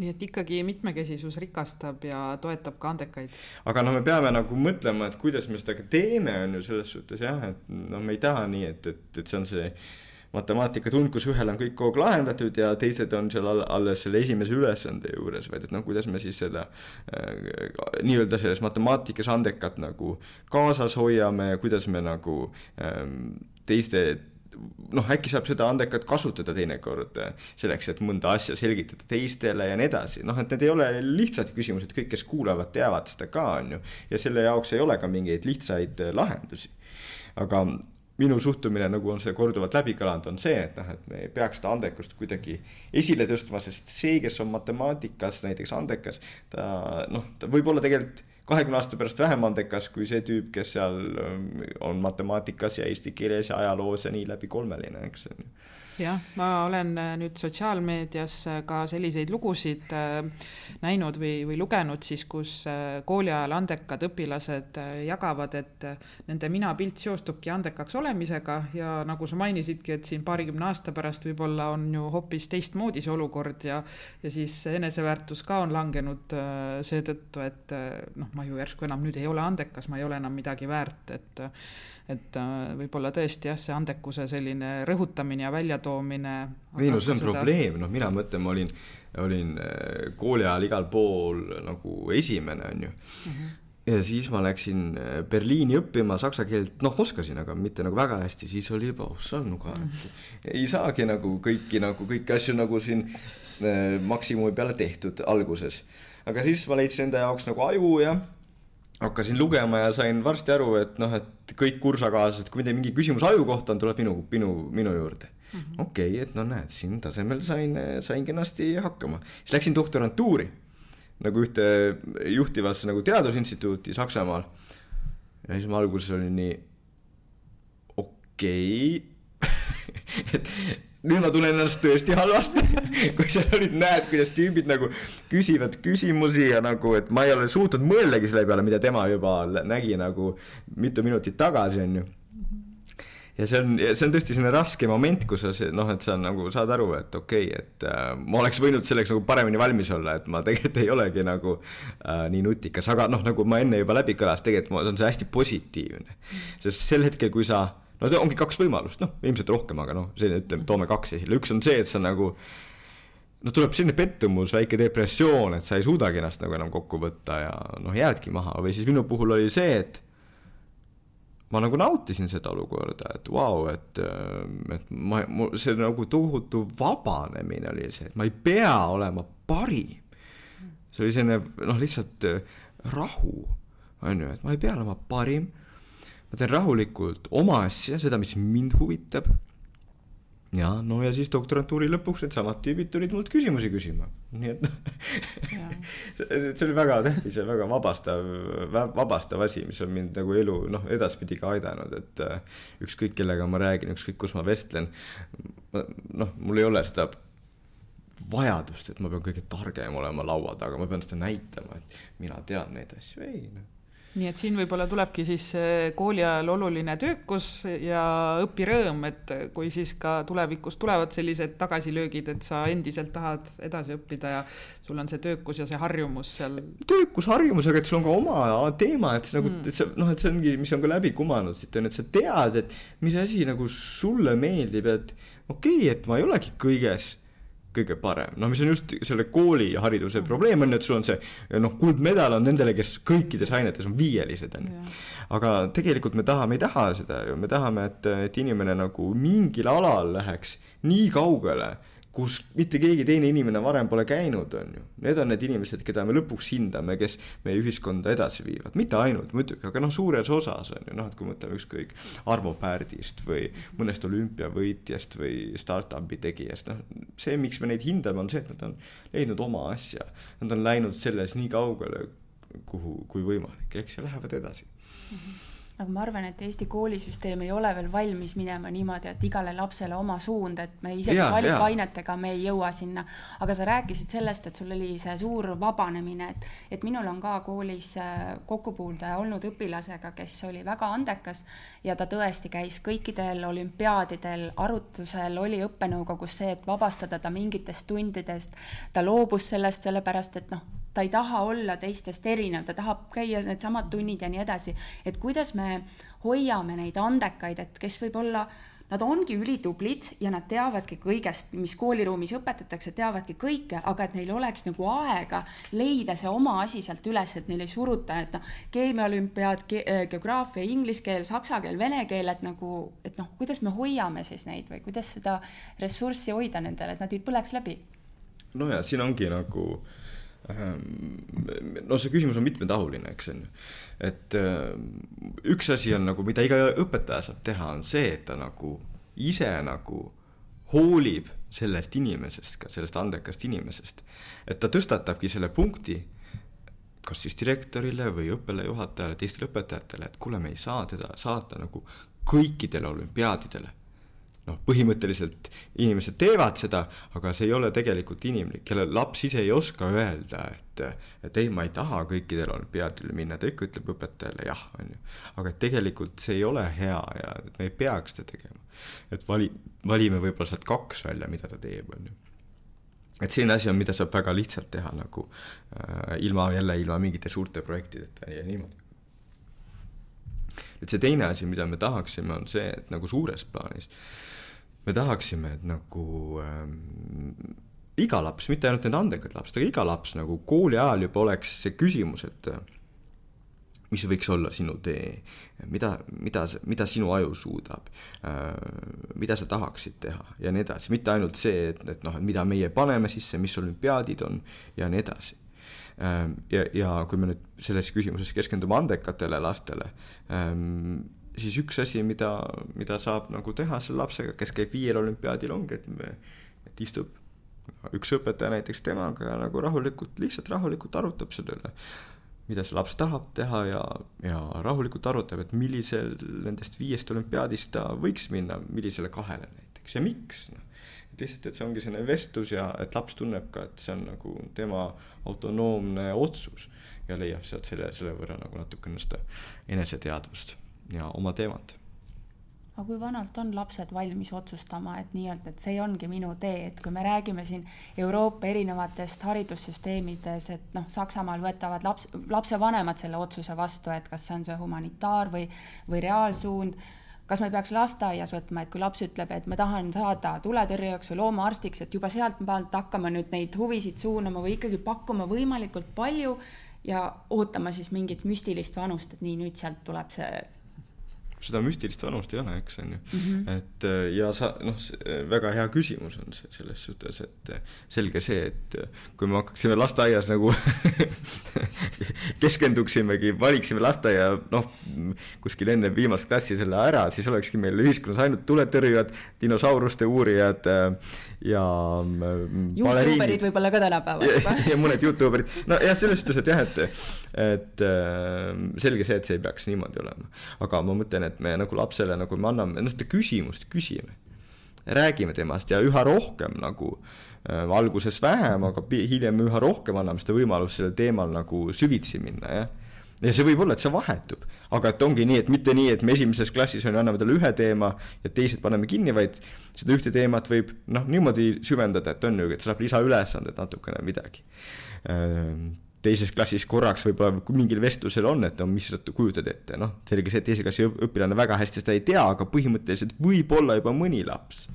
nii et ikkagi mitmekesisus rikastab ja toetab ka andekaid. aga noh, me peame nagu mõtlema, et kuidas me seda ka teeme, on ju selles suhtes jah, et noh, me ei taha nii, et, et, et see on see matemaatikatund, kus ühel on kõik kogu aeg lahendatud ja teised on seal alles selle esimese ülesande juures, vaid et noh, kuidas me siis seda äh, nii-öelda selles matemaatikas andekat nagu kaasas hoiame ja kuidas me nagu ähm, teiste noh, äkki saab seda andekat kasutada teinekord äh, selleks, et mõnda asja selgitada teistele ja nii edasi, noh, et need ei ole lihtsad küsimused, kõik, kes kuulavad, teavad seda ka, on ju. ja selle jaoks ei ole ka mingeid lihtsaid äh, lahendusi. aga minu suhtumine, nagu on see korduvalt läbi kõlanud, on see, et noh, et me ei peaks seda andekust kuidagi esile tõstma, sest see, kes on matemaatikas näiteks andekas, ta noh, ta võib olla tegelikult kahekümne aasta pärast vähem andekas kui see tüüp, kes seal ähm, on matemaatikas ja eesti keeles ja ajaloos ja nii läbi kolmeline, eks jah, ma olen äh, nüüd sotsiaalmeedias äh, ka selliseid lugusid äh, näinud või, või lugenud siis, kus kooli ajal andekad õpilased jagavad, et nende minapilt seostubki andekaks olemisega ja nagu sa mainisidki, et siin paarikümne aasta pärast võib-olla on ju hoopis teistmoodi see olukord ja ja siis eneseväärtus ka on langenud seetõttu, et noh, ma ju järsku enam nüüd ei ole andekas, ma ei ole enam midagi väärt, et et äh, võib-olla tõesti jah, see andekuse selline rõhutamine ja väljatoomine. ei no see on seda... probleem, noh, mina mõtlen, ma olin, olin äh, kooli ajal igal pool nagu esimene, on ju mm. -hmm ja siis ma läksin äh, Berliini õppima saksa keelt, noh, oskasin, aga mitte nagu väga hästi, siis oli juba, ossal nuga mm, ei saagi nagu kõiki nagu kõiki asju nagu siin maksimumi peale tehtud alguses. aga siis ma leidsin enda jaoks nagu aju ja hakkasin lugema ja sain varsti aru, et noh, et kõik kursakaaslased, kui neil mingi küsimus aju kohta on, tuleb minu, minu, minu juurde mm -hmm.. okei okay,, et no näed, siin tasemel sain, sain kenasti hakkama. siis läksin doktorantuuri nagu ühte juhtivasse nagu teadusinstituuti Saksamaal. ja siis ma alguses olin nii okei okay. et nüüd ma tunnen ennast tõesti halvasti. Kui sa nüüd näed, kuidas tüübid nagu küsivad küsimusi ja nagu, et ma ei ole suutnud mõeldagi selle peale, mida tema juba nägi nagu mitu minutit tagasi, on ju. Ja see on, see on tõesti selline raske moment, kus sa noh, et sa nagu saad aru, et okei okay,, et äh, ma oleks võinud selleks nagu paremini valmis olla, et ma tegelikult ei olegi nagu äh, nii nutikas, aga noh, nagu ma enne juba läbi kõlas, tegelikult on see hästi positiivne. sest sel hetkel, kui sa no ongi kaks võimalust, noh, ilmselt rohkem, aga noh, selline, ütleme, toome kaks esile, üks on see, et sa nagu no tuleb selline pettumus, väike depressioon, et sa ei suudagi ennast nagu enam kokku võtta ja noh, jäädki maha. Või siis minu puhul oli see, et ma nagu nautisin seda olukorda, et vau wow,, et, et ma, mul see nagu tohutu vabanemine oli see, et ma ei pea olema parim. see oli selline noh, lihtsalt rahu, on ju, et ma ei pea olema parim ma teen rahulikult oma asja, seda, mis mind huvitab. ja no ja siis doktorantuuri lõpuks needsamad tüübid tulid mult küsimusi küsima, nii et see oli väga tähtis ja väga vabastav, vabastav asi, mis on mind nagu elu noh, edaspidi ka aidanud, et äh, ükskõik kellega ma räägin, ükskõik kus ma vestlen. noh, mul ei ole seda vajadust, et ma pean kõige targem olema laua taga, ma pean seda näitama, et mina tean neid asju, ei noh nii et siin võib-olla tulebki siis kooli ajal oluline töökus ja õpirõõm, et kui siis ka tulevikus tulevad sellised tagasilöögid, et sa endiselt tahad edasi õppida ja sul on see töökus ja see harjumus seal. töökus, harjumus, aga et sul on ka oma teema, et nagu mm., et see noh, et see ongi, mis on ka läbi kumanud siit on, et sa tead, et mis asi nagu sulle meeldib, et okei okay,, et ma ei olegi kõiges kõige parem, noh, mis on just selle koolihariduse mm. probleem on, et sul on see noh, kuldmedal on nendele, kes kõikides ainetes on viielised, on ju. aga tegelikult me tahame, ei taha seda ju, me tahame, et, et inimene nagu mingil alal läheks nii kaugele kus mitte keegi teine inimene varem pole käinud, on ju. Need on need inimesed, keda me lõpuks hindame, kes meie ühiskonda edasi viivad, mitte ainult muidugi, aga noh, suures osas on ju noh, et kui mõtleme ükskõik Arvo Pärdist või mõnest olümpiavõitjast või startup'i tegijast, noh. see, miks me neid hindame, on see, et nad on leidnud oma asja, nad on läinud selles nii kaugele, kuhu, kui võimalik, eks, ja lähevad edasi mm. -hmm aga ma arvan, et Eesti koolisüsteem ei ole veel valmis minema niimoodi, et igale lapsele oma suund, et me isegi valikainetega me ei jõua sinna. aga sa rääkisid sellest, et sul oli see suur vabanemine, et, et minul on ka koolis äh, kokkupuude olnud õpilasega, kes oli väga andekas ja ta tõesti käis kõikidel olümpiaadidel arutlusel, oli õppenõukogus see, et vabastada ta mingitest tundidest. ta loobus sellest sellepärast, et noh ta ei taha olla teistest erinev, ta tahab käia needsamad tunnid ja nii edasi. et kuidas me hoiame neid andekaid, et kes võib-olla nad ongi ülitublid ja nad teavadki kõigest, mis kooliruumis õpetatakse, teavadki kõike, aga et neil oleks nagu aega leida see oma asi sealt üles, et neil ei suruta, et noh, keemiaolümpiaad ge, äh, geograafia, inglise keel, saksa keel, vene keel, et nagu, et noh, kuidas me hoiame siis neid või kuidas seda ressurssi hoida nendele, et nad ei põleks läbi? no ja siin ongi nagu ähm, no see küsimus on mitmetahuline, eks on ju. et äh, üks asi on nagu, mida iga õpetaja saab teha, on see, et ta nagu ise nagu hoolib sellest inimesest, ka sellest andekast inimesest. et ta tõstatabki selle punkti, kas siis direktorile või õppealajuhatajale, teistele õpetajatele, et kuule, me ei saa teda saata nagu kõikidele olümpiaadidele noh, põhimõtteliselt inimesed teevad seda, aga see ei ole tegelikult inimlik, kelle laps ise ei oska öelda, et, et ei, ma ei taha kõikidel olümpiaadile minna, ta ikka ütleb õpetajale jah, on ju. aga tegelikult see ei ole hea ja me ei peaks seda tegema. et vali, valime võib-olla sealt kaks välja, mida ta teeb, on ju et selline asi on, mida saab väga lihtsalt teha nagu äh, ilma jälle, ilma mingite suurte projektideta ja niimoodi et see teine asi, mida me tahaksime, on see, et nagu suures plaanis me tahaksime, et nagu ähm, iga laps, mitte ainult need andekad lapsed, aga iga laps nagu kooli ajal juba oleks see küsimus, et äh, mis võiks olla sinu tee, mida, mida, mida sinu aju suudab? Äh,, mida sa tahaksid teha? Ja nii edasi, mitte ainult see, et, et noh, et mida meie paneme sisse, mis olümpiaadid on ja nii edasi. Ähm,. ja, ja kui me nüüd selles küsimuses keskendume andekatele lastele ähm,, siis üks asi, mida, mida saab nagu teha selle lapsega, kes käib viiel olümpiaadil, ongi, et me, et istub üks õpetaja näiteks temaga nagu rahulikult, lihtsalt rahulikult arutab selle üle, mida see laps tahab teha ja, ja rahulikult arutab, et millisel nendest viiest olümpiaadist ta võiks minna, millisele kahele näiteks ja miks, noh. et lihtsalt, et see ongi selline vestlus ja et laps tunneb ka, et see on nagu tema autonoomne otsus ja leiab sealt selle, selle võrra nagu natukene seda eneseteadvust ja oma teemat. Aga kui vanalt on lapsed valmis otsustama, et nii-öelda, et see ongi minu tee, et kui me räägime siin Euroopa erinevatest haridussüsteemides, et noh, Saksamaal võtavad laps, lapsevanemad selle otsuse vastu, et kas see on see humanitaar või, või reaalsuund, kas me peaks lasteaias võtma, et kui laps ütleb, et ma tahan saada tuletõrjujaks või loomaarstiks, et juba sealt pealt hakkama nüüd neid huvisid suunama või ikkagi pakkuma võimalikult palju ja ootama siis mingit müstilist vanust, et nii, nüüd sealt tuleb see seda müstilist vanust ei ole, eks on ju mm. -hmm. et äh, ja sa noh, väga hea küsimus on see selles suhtes, et äh, selge see, et äh, kui me hakkaksime lasteaias nagu keskenduksimegi, valiksime lasteaia noh, kuskil enne viimast klassi selle ära, siis olekski meil ühiskonnas ainult tuletõrjujad, dinosauruste uurijad ja Youtuberid võib-olla ka tänapäeval juba ja mõned Youtuberid, nojah, selles suhtes, et jah, et et selge see, et see ei peaks niimoodi olema, aga ma mõtlen, et et me nagu lapsele nagu me anname, noh seda küsimust küsime. räägime temast ja üha rohkem nagu äh, alguses vähem, aga hiljem üha rohkem anname seda võimalust sellel teemal nagu süvitsi minna, jah. Ja see võib olla, et see vahetub, aga et ongi nii, et mitte nii, et me esimeses klassis on ju, anname talle ühe teema ja teised paneme kinni, vaid seda ühte teemat võib noh, niimoodi süvendada, et on ju, et saab lisaülesanded natukene midagi teises klassis korraks võib-olla mingil vestlusel on, et no mis sa kujutad ette, noh, selge see, et teise klassi õpilane väga hästi seda ei tea, aga põhimõtteliselt võib-olla juba mõni laps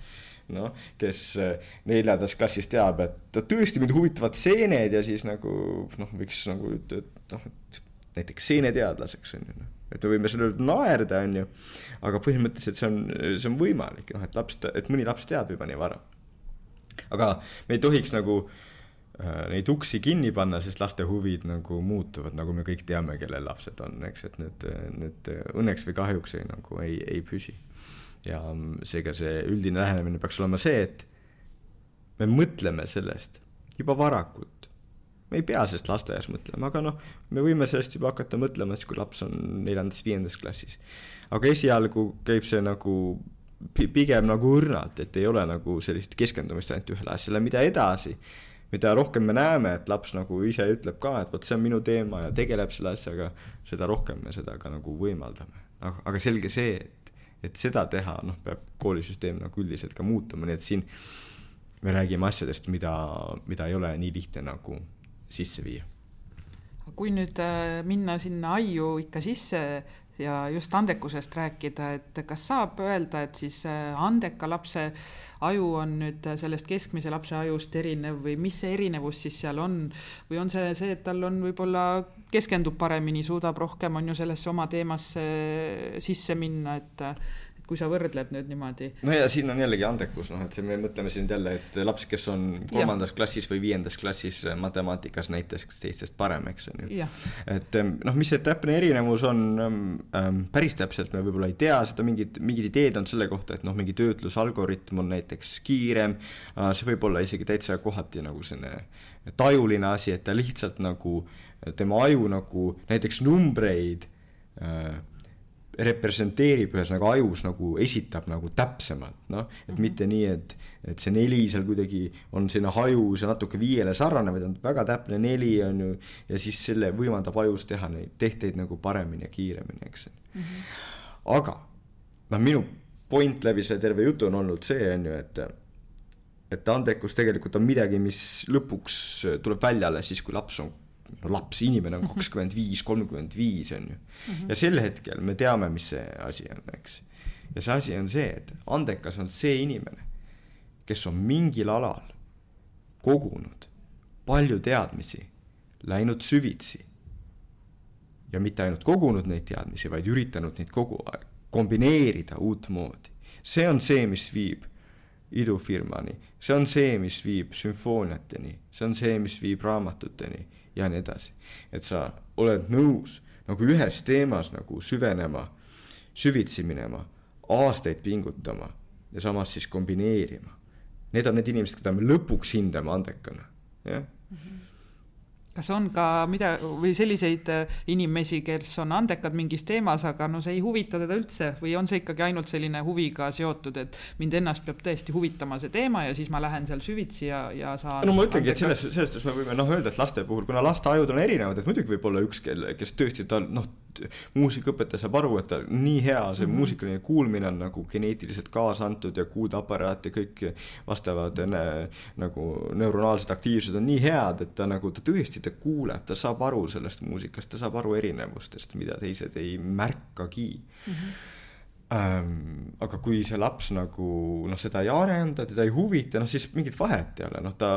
noh, kes eh, neljandas klassis teab, et tõesti mind huvitavad seened ja siis nagu noh, võiks nagu ütelda, et noh, et näiteks seeneteadlaseks on ju noh, et me võime selle üle naerda, on ju, aga põhimõtteliselt see on, see on võimalik, noh, et laps, et mõni laps teab juba nii vara. aga me ei tohiks nagu äh, Äh, neid uksi kinni panna, sest laste huvid nagu muutuvad, nagu me kõik teame, kellel lapsed on, eks, et need, need õnneks või kahjuks ei, nagu ei, ei püsi. ja seega see üldine lähenemine peaks olema see, et me mõtleme sellest juba varakult. me ei pea sellest lasteaias mõtlema, aga noh, me võime sellest juba hakata mõtlema siis, kui laps on neljandas-viiendas klassis. aga esialgu käib see nagu pigem nagu õrnalt, et ei ole nagu sellist keskendumist ainult ühele asjale, mida edasi mida rohkem me näeme, et laps nagu ise ütleb ka, et vot see on minu teema ja tegeleb selle asjaga, seda rohkem me seda ka nagu võimaldame. aga, aga selge see, et, et seda teha, noh, peab koolisüsteem nagu üldiselt ka muutuma, nii et siin me räägime asjadest, mida, mida ei ole nii lihtne nagu sisse viia. kui nüüd äh, minna sinna aiu ikka sisse, ja just andekusest rääkida, et kas saab öelda, et siis äh, andeka lapse aju on nüüd sellest keskmise lapse ajust erinev või mis see erinevus siis seal on? või on see see, et tal on võib-olla, keskendub paremini, suudab rohkem, on ju, sellesse oma teemasse sisse minna, et kui sa võrdled nüüd niimoodi. no ja siin on jällegi andekus, noh, et see, me mõtleme siin jälle, et laps, kes on kolmandas ja. klassis või viiendas klassis matemaatikas näiteks teistest parem, eks on ju. et noh, mis see täpne erinevus on ähm,, päris täpselt me võib-olla ei tea seda, mingid, mingid ideed on selle kohta, et noh, mingi töötlusalgoritm on näiteks kiirem äh,, see võib olla isegi täitsa kohati nagu selline tajuline asi, et ta lihtsalt nagu, tema aju nagu näiteks numbreid äh, representeerib ühesõnaga ajus nagu esitab nagu täpsemalt, noh, et mm -hmm. mitte nii, et, et see neli seal kuidagi on sinna hajus ja natuke viiele sarnane, vaid on väga täpne neli on ju, ja siis selle võimaldab ajus teha neid tehteid nagu paremini ja kiiremini, eks mm. -hmm. aga noh, minu point läbi selle terve jutu on olnud see, on ju, et et andekus tegelikult on midagi, mis lõpuks tuleb välja alles siis, kui laps on laps, inimene on kakskümmend viis, kolmkümmend viis on ju. ja sel hetkel me teame, mis see asi on, eks. ja see asi on see, et andekas on see inimene, kes on mingil alal kogunud palju teadmisi, läinud süvitsi. ja mitte ainult kogunud neid teadmisi, vaid üritanud neid kogu aeg kombineerida uutmoodi. see on see, mis viib idufirmani, see on see, mis viib sümfooniateni, see on see, mis viib raamatuteni ja nii edasi. et sa oled nõus nagu ühes teemas nagu süvenema, süvitsi minema, aastaid pingutama ja samas siis kombineerima. Need on need inimesed, keda me lõpuks hindame andekana, jah mm -hmm kas on ka mida või selliseid äh, inimesi, kes on andekad mingis teemas, aga no see ei huvita teda üldse või on see ikkagi ainult selline huviga seotud, et mind ennast peab tõesti huvitama see teema ja siis ma lähen seal süvitsi ja, ja saan. no ma ütlengi, et selles, selles suhtes me võime noh öelda, et laste puhul, kuna laste ajud on erinevad, et muidugi võib olla üks, kel, kes tõesti tal noh, muusikaõpetaja saab aru, et ta nii hea, see mm -hmm. muusikaline kuulmine on nagu geneetiliselt kaasa antud ja kuuldeaparaat ja kõik vastavad ne, nagu neuronaalsed aktiivsused on nii head, et ta nagu, ta tõesti ta kuuleb, ta saab aru sellest muusikast, ta saab aru erinevustest, mida teised ei märkagi mm. -hmm. Ähm, aga kui see laps nagu noh, seda ei arenda, teda ei huvita, noh siis mingit vahet ei ole, noh ta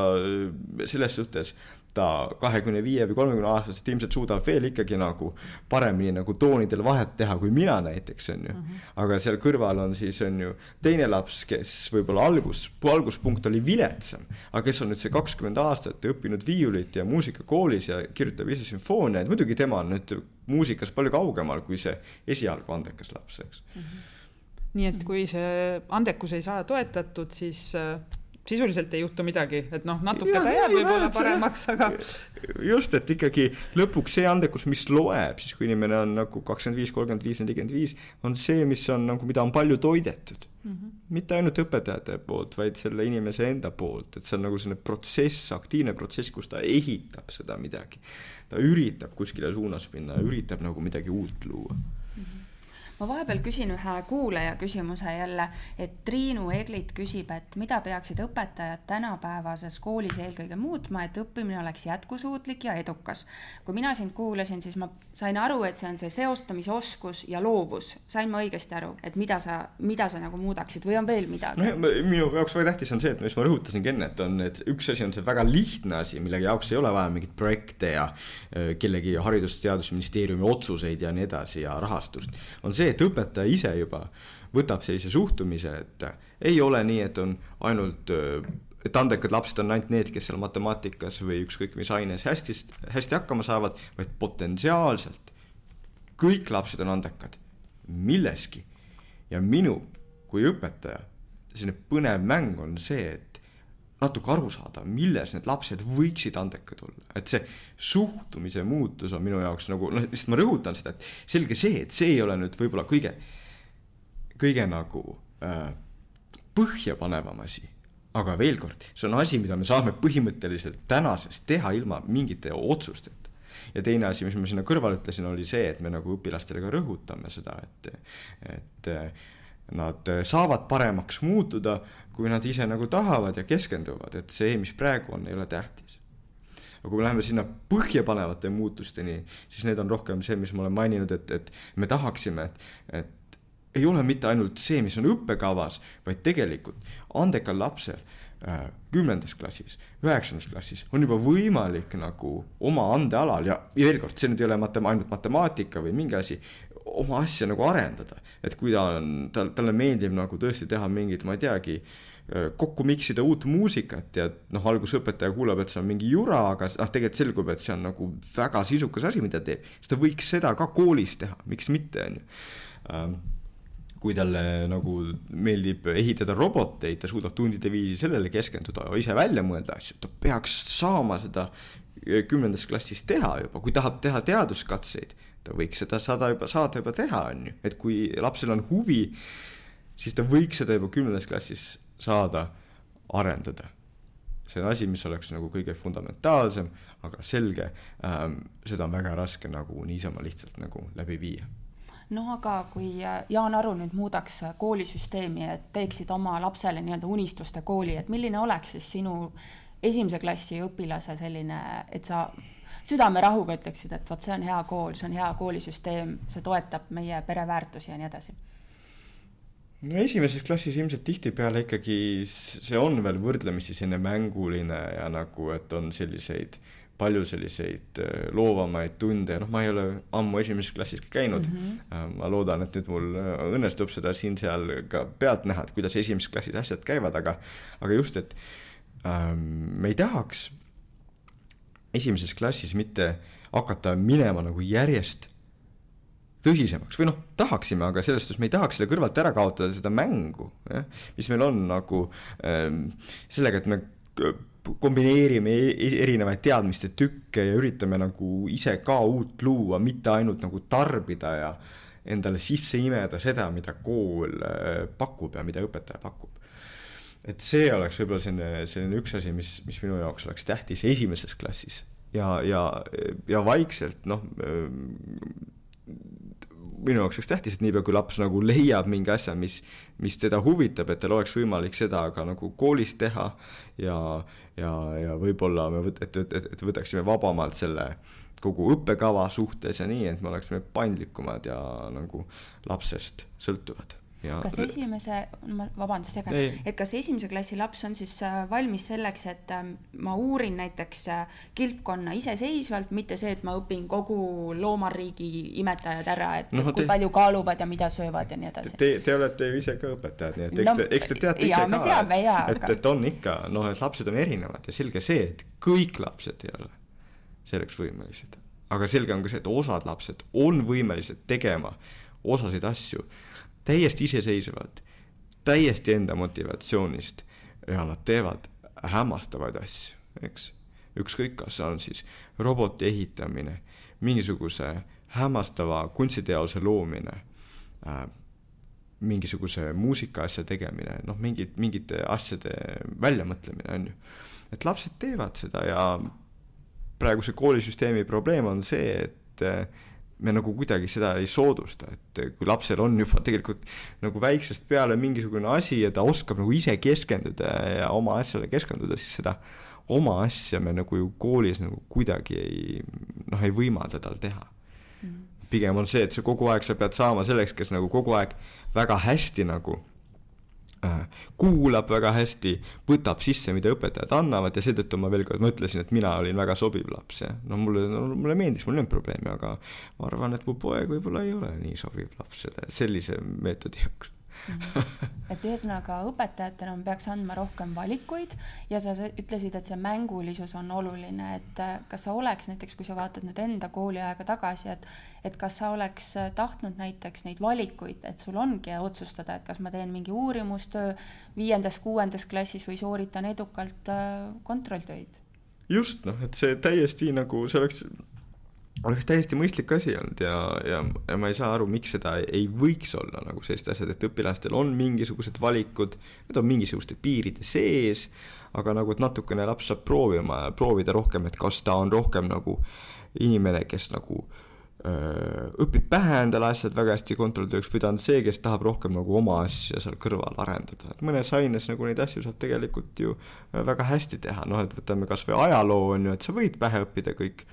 selles suhtes ta kahekümne viie või kolmekümne aastaselt ilmselt suudab veel ikkagi nagu paremini nagu toonidel vahet teha kui mina näiteks on ju mm. -hmm. aga seal kõrval on siis on ju teine laps, kes võib-olla algus, alguspunkt oli viletsam, aga kes on nüüd see kakskümmend aastat õppinud viiulit ja muusikakoolis ja kirjutab ise sümfooniaid, muidugi tema on nüüd muusikas palju kaugemal kui see esialgu andekas laps, eks mm. -hmm. nii et kui see andekus ei saa toetatud, siis äh, sisuliselt ei juhtu midagi, et noh, natuke ja, ta jääb võib-olla paremaks, aga. just, et ikkagi lõpuks see andekus, mis loeb, siis kui inimene on nagu kakskümmend viis, kolmkümmend viis, nelikümmend viis, on see, mis on nagu, mida on palju toidetud mm. -hmm. mitte ainult õpetajate poolt, vaid selle inimese enda poolt, et see on nagu selline protsess, aktiivne protsess, kus ta ehitab seda midagi. ta üritab kuskile suunas minna, üritab nagu midagi uut luua ma vahepeal küsin ühe kuulaja küsimuse jälle, et Triinu Eglit küsib, et mida peaksid õpetajad tänapäevases koolis eelkõige muutma, et õppimine oleks jätkusuutlik ja edukas. kui mina sind kuulasin, siis ma sain aru, et see on see seostamisoskus ja loovus, sain ma õigesti aru, et mida sa, mida sa nagu muudaksid või on veel midagi? no minu jaoks väga tähtis on see, et mis ma rõhutasingi enne, et on, et üks asi on see väga lihtne asi, mille jaoks ei ole vaja mingeid projekte ja äh, kellegi Haridus-Teadusministeeriumi otsuseid ja nii edasi ja rahastust, on see, et õpetaja ise juba võtab sellise suhtumise, et ei ole nii, et on ainult, et andekad lapsed on ainult need, kes seal matemaatikas või ükskõik mis aines hästi, hästi hakkama saavad, vaid potentsiaalselt kõik lapsed on andekad milleski. ja minu kui õpetaja selline põnev mäng on see, et natuke aru saada, milles need lapsed võiksid andekad olla, et see suhtumise muutus on minu jaoks nagu noh, lihtsalt ma rõhutan seda, et selge see, et see ei ole nüüd võib-olla kõige, kõige nagu äh, põhjapanevam asi. aga veel kord, see on asi, mida me saame põhimõtteliselt tänasest teha ilma mingite otsusteta. ja teine asi, mis ma sinna kõrvale ütlesin, oli see, et me nagu õpilastele ka rõhutame seda, et, et nad saavad paremaks muutuda kui nad ise nagu tahavad ja keskenduvad, et see, mis praegu on, ei ole tähtis. aga kui me läheme sinna põhjapanevate muutusteni, siis need on rohkem see, mis ma olen maininud, et, et me tahaksime, et, et ei ole mitte ainult see, mis on õppekavas, vaid tegelikult andekal lapsel äh, kümnendas klassis, üheksandas klassis on juba võimalik nagu oma andealal ja, ja veel kord, see nüüd ei ole matem-, ainult matemaatika või mingi asi, oma asja nagu arendada. et kui ta on, tal, talle meeldib nagu tõesti teha mingit, ma ei teagi, kokku miksida uut muusikat ja noh, alguses õpetaja kuulab, et see on mingi jura, aga noh, tegelikult selgub, et see on nagu väga sisukas asi, mida teeb, siis ta võiks seda ka koolis teha, miks mitte, on ju. Kui talle nagu meeldib ehitada roboteid, ta suudab tundide viisi sellele keskenduda, ise välja mõelda asju, ta peaks saama seda kümnendas klassis teha juba, kui tahab teha teaduskatseid, ta võiks seda saada juba, saada juba teha, on ju, et kui lapsel on huvi, siis ta võiks seda juba kümnendas klassis saada arendada. see on asi, mis oleks nagu kõige fundamentaalsem, aga selge ähm,, seda on väga raske nagu niisama lihtsalt nagu läbi viia noh, aga kui äh, Jaan Aru nüüd muudaks äh, koolisüsteemi, et teeksid oma lapsele nii-öelda unistuste kooli, et milline oleks siis sinu esimese klassi õpilase selline, et sa südamerahuga ütleksid, et vot see on hea kool, see on hea koolisüsteem, see toetab meie pereväärtusi ja nii edasi no esimeses klassis ilmselt tihtipeale ikkagi see on veel võrdlemisi selline mänguline ja nagu, et on selliseid palju selliseid äh, loovamaid tunde, noh, ma ei ole ammu esimeses klassis käinud mm. -hmm. ma loodan, et nüüd mul äh, õnnestub seda siin-seal ka pealt näha, et kuidas esimeses klassis asjad käivad, aga, aga just, et ähm, me ei tahaks esimeses klassis mitte hakata minema nagu järjest tõsisemaks või noh, tahaksime, aga selles suhtes me ei tahaks selle kõrvalt ära kaotada seda mängu, jah, mis meil on nagu ähm, sellega, et me kombineerime e-, e-, erinevaid teadmiste tükke ja üritame nagu ise ka uut luua, mitte ainult nagu tarbida ja endale sisse imeda seda, mida kool äh, pakub ja mida õpetaja pakub. Et see oleks võib-olla selline, selline üks asi, mis, mis minu jaoks oleks tähtis esimeses klassis. Ja, ja, ja vaikselt noh minu jaoks oleks tähtis, et niipea kui laps nagu leiab mingi asja, mis, mis teda huvitab, et tal oleks võimalik seda ka nagu koolis teha ja, ja, ja võib-olla me võt-, et, et, et, et võtaksime vabamalt selle kogu õppekava suhtes ja nii, et me oleksime paindlikumad ja nagu lapsest sõltuvad Ja... kas esimese, ma vabandust segan, et kas esimese klassi laps on siis äh, valmis selleks, et ähm, ma uurin näiteks äh, kilpkonna iseseisvalt, mitte see, et ma õpin kogu loomariigi imetajad ära, et no, kui te... palju kaaluvad ja mida söövad ja nii edasi. Te, te olete ju ise ka õpetajad, nii et eks no, te, eks te teate ise ka, teame, jaa, et, aga... et on ikka noh, et lapsed on erinevad ja selge see, et kõik lapsed ei ole selleks võimelised. aga selge on ka see, et osad lapsed on võimelised tegema osasid asju täiesti iseseisvalt, täiesti enda motivatsioonist ja nad teevad hämmastavaid asju, eks. ükskõik, kas see on siis roboti ehitamine, mingisuguse hämmastava kunstiteose loomine äh,, mingisuguse muusikaasja tegemine, noh, mingid, mingite asjade väljamõtlemine, on ju. et lapsed teevad seda ja praeguse koolisüsteemi probleem on see, et äh, me nagu kuidagi seda ei soodusta, et kui lapsel on juba tegelikult nagu väiksest peale mingisugune asi ja ta oskab nagu ise keskenduda ja oma asjale keskenduda, siis seda oma asja me nagu ju koolis nagu kuidagi ei, noh, ei võimalda tal teha mm. -hmm. pigem on see, et sa kogu aeg, sa pead saama selleks, kes nagu kogu aeg väga hästi nagu kuulab väga hästi, võtab sisse, mida õpetajad annavad ja seetõttu ma veel kord mõtlesin, et mina olin väga sobiv laps ja no mulle no,, mulle meeldis, mul ei olnud probleemi, aga ma arvan, et mu poeg võib-olla ei ole nii sobiv laps selle, sellise meetodi jaoks. Et ühesõnaga õpetajatena peaks andma rohkem valikuid ja sa ütlesid, et see mängulisus on oluline, et äh, kas sa oleks näiteks, kui sa vaatad nüüd enda kooliaega tagasi, et et kas sa oleks äh, tahtnud näiteks neid valikuid, et sul ongi otsustada, et kas ma teen mingi uurimustöö viiendas-kuuendas klassis või sooritan edukalt äh, kontrolltöid? just, noh, et see täiesti nagu, see oleks oleks täiesti mõistlik asi olnud ja, ja, ja ma ei saa aru, miks seda ei võiks olla nagu sellised asjad, et õpilastel on mingisugused valikud, need on mingisuguste piiride sees, aga nagu, et natukene laps saab proovima, proovida rohkem, et kas ta on rohkem nagu inimene, kes nagu õpib pähe endale asjad väga hästi kontrollitööks või ta on see, kes tahab rohkem nagu oma asja seal kõrval arendada, et mõnes aines nagu neid asju saab tegelikult ju väga hästi teha, noh et võtame kas või ajaloo on ju, et sa võid pähe õppida kõik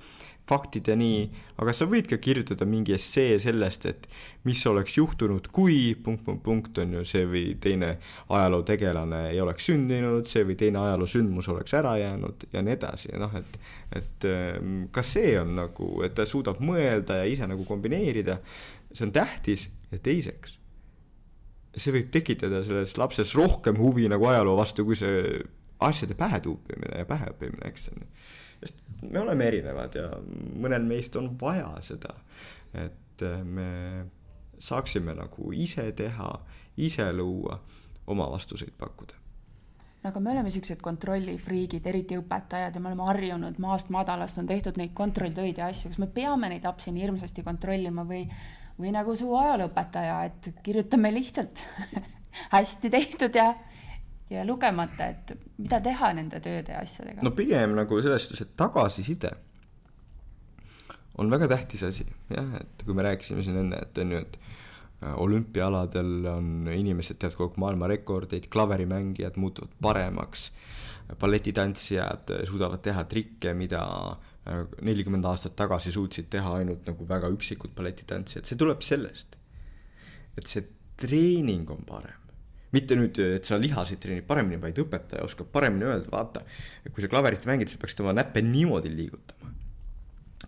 faktid ja nii, aga sa võid ka kirjutada mingi essee sellest, et mis oleks juhtunud, kui punkt, punkt, punkt on ju see või teine ajalootegelane ei oleks sündinud, see või teine ajaloosündmus oleks ära jäänud ja nii edasi, noh et et ehm, ka see on nagu, et ta suudab mõelda ja ise nagu kombineerida, see on tähtis ja teiseks, see võib tekitada selles lapses rohkem huvi nagu ajaloo vastu, kui see asjade pähe tuupimine ja pähe õppimine, eks on ju me oleme erinevad ja mõnel meist on vaja seda, et me saaksime nagu ise teha, ise luua, oma vastuseid pakkuda. Aga me oleme siuksed kontrollifriigid, eriti õpetajad ja me oleme harjunud maast madalast on tehtud neid kontrolltöid ja asju, kas me peame neid lapsi nii hirmsasti kontrollima või, või nagu su ajalooõpetaja, et kirjutame lihtsalt hästi tehtud ja ja lugemata, et mida teha nende tööde ja asjadega? no pigem nagu selles suhtes, et tagasiside on väga tähtis asi, jah, et kui me rääkisime siin enne, et on ju, et äh, olümpiaaladel on inimesed teevad kogu aeg maailmarekordeid, klaverimängijad muutuvad paremaks, balletitantsijad suudavad teha trikke, mida äh, nelikümmend aastat tagasi suutsid teha ainult nagu väga üksikud balletitantsijad, see tuleb sellest, et see treening on parem mitte nüüd, et sa lihasid treenid paremini, vaid õpetaja oskab paremini öelda, vaata, kui sa klaverit mängid, sa peaksid oma näppe niimoodi liigutama.